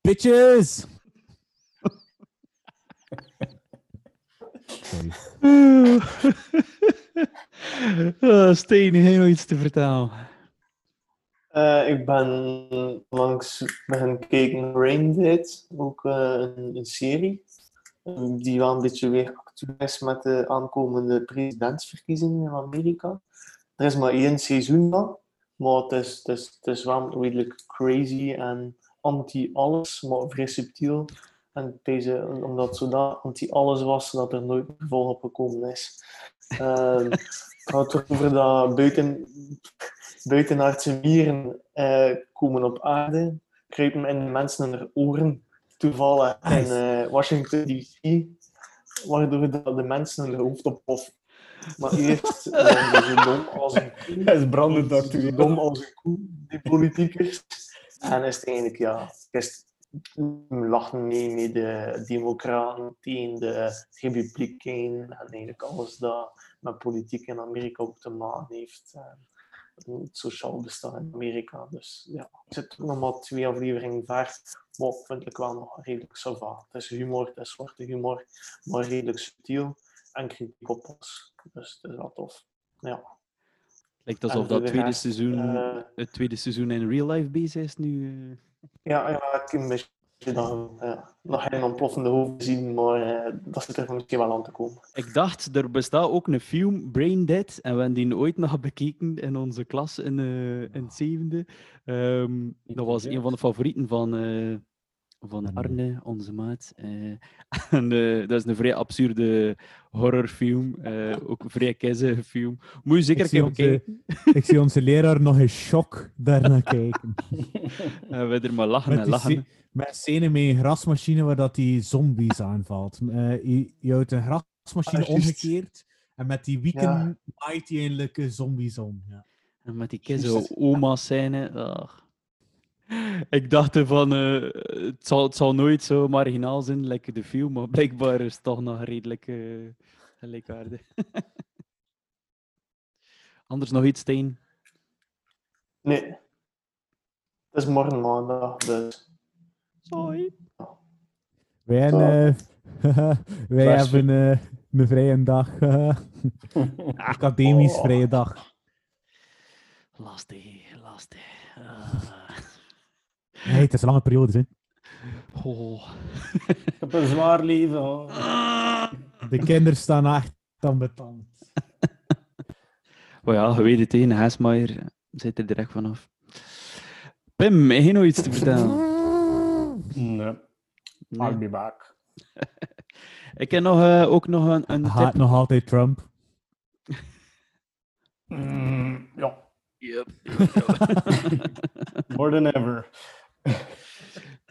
bitches! Sorry. Ah, Steen, heb je nog iets te vertellen? Eh, ik ben langs ben gekeken naar Rain Dead, ook eh, een, een serie. eh, die wel een beetje weer actueel is met de aankomende presidentsverkiezingen in Amerika. Er is maar één seizoen van, maar het is, het is, het is wel redelijk crazy en anti-alles, maar vrij subtiel. En deze, omdat het zodanig anti-alles was, dat er nooit een vervolg op gekomen is. Ehm, het gaat over dat buiten, buitenaardse mieren eh, komen op aarde, kruipen in mensen in hun oren, toevallig in Nice. eh, Washington DC, waardoor dat de mensen hun hoofd oppoffen. Maar eerst waren ze zo dom als een koe. Hij is brandend dom als een koe, die politiekers. En is het eigenlijk, ja, is lachen mee met de democraten tegen de republikeinen en eigenlijk alles dat met politiek in Amerika ook te maken heeft. En het sociaal bestaan in Amerika. Dus ja, ik zit nog maar twee afleveringen ver, maar vind ik wel nog redelijk sava. Het is humor, het is zwarte humor, maar redelijk subtiel en kritiek op ons. Dus het is wel tof. Ja. Lijkt alsof dat tweede rest, seizoen, eh, het tweede seizoen in real life bezig is nu. Ja, ja, ik een beetje dan, ja, nog geen ontploffende hoofd zien, maar eh, dat zit er misschien wel aan te komen. Ik dacht, er bestaat ook een film, Brain Dead, en we hebben die ooit nog bekeken in onze klas in, eh, in het zevende. Ehm, dat was een van de favorieten van, eh, van Arne, onze maat. Eh, en, eh, dat is een vrij absurde horrorfilm, eh, ook een vrij keizige film. Moet je zeker Ik onze, ik zie onze leraar nog in shock daarnaar kijken. En we er maar lachen Met, en lachen. met een scène met een grasmachine waar dat die zombies aanvalt. Eh, je, je houdt een grasmachine Ah, omgekeerd en met die wieken Ja. maait hij eindelijk zombies om. Ja. En met die keizo oma-scène. ach. Ik dacht van, eh, het, zal, het zal nooit zo marginaal zijn, like de film, maar blijkbaar is het toch nog redelijk gelijkaardig. Anders nog iets, Steen? Nee. Het is morgen maandag, dus Sorry. Wij, eh, wij hebben... Mijn vrije dag. academisch Oh. vrije dag. Lastig, lastig. Nee, het is een lange periode, hè. Oh. Ik heb een zwaar leven. hoor. De kinderen staan echt aan betand. Maar ja, je weet het, een Haasmaier zit er direct vanaf. Pim, heb je nog iets te vertellen? Nee. Nee. I'll be back. Ik heb nog, eh, ook nog een, een Haat nog altijd Trump. Mm, ja. Yep. More than ever.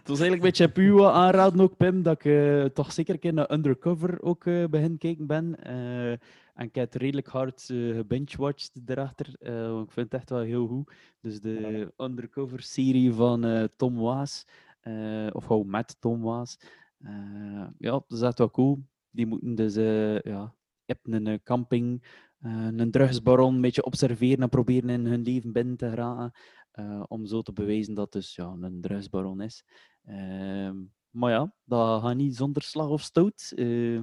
Het was eigenlijk een beetje puur aanraden ook, Pim, dat ik eh, toch zeker een keer naar Undercover ook eh begin kijken ben. Eh, en ik heb het redelijk hard gebingewatcht daarachter. want ik vind het echt wel heel goed. Dus de Undercover-serie van Tom Waas, of gewoon met Tom Waas. Ja, dat is echt wel cool. Die moeten dus ja, je een camping, een drugsbaron, een beetje observeren en proberen in hun leven binnen te geraken. Eh, om zo te bewijzen dat het dus ja, een drugsbaron is. Ehm, maar ja, dat gaat niet zonder slag of stoot. eh,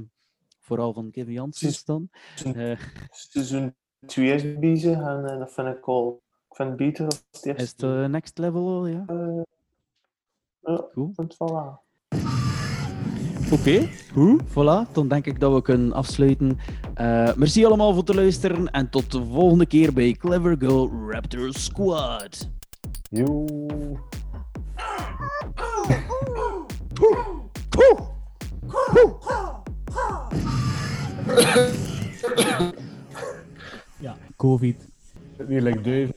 vooral van Kevin Janssens dan. Eh, Seizoen 2 is bezig en eh, dat vind ik al... Ik vind het beter dan het eerste. is het eh, next level al, ja? Eh, ja, Cool. wel. Oké, goed. Voilà, dan denk ik dat we kunnen afsluiten. Eh, merci allemaal voor het luisteren en tot de volgende keer bij Clever Girl Raptor Squad. Ja, COVID. Weer like duif.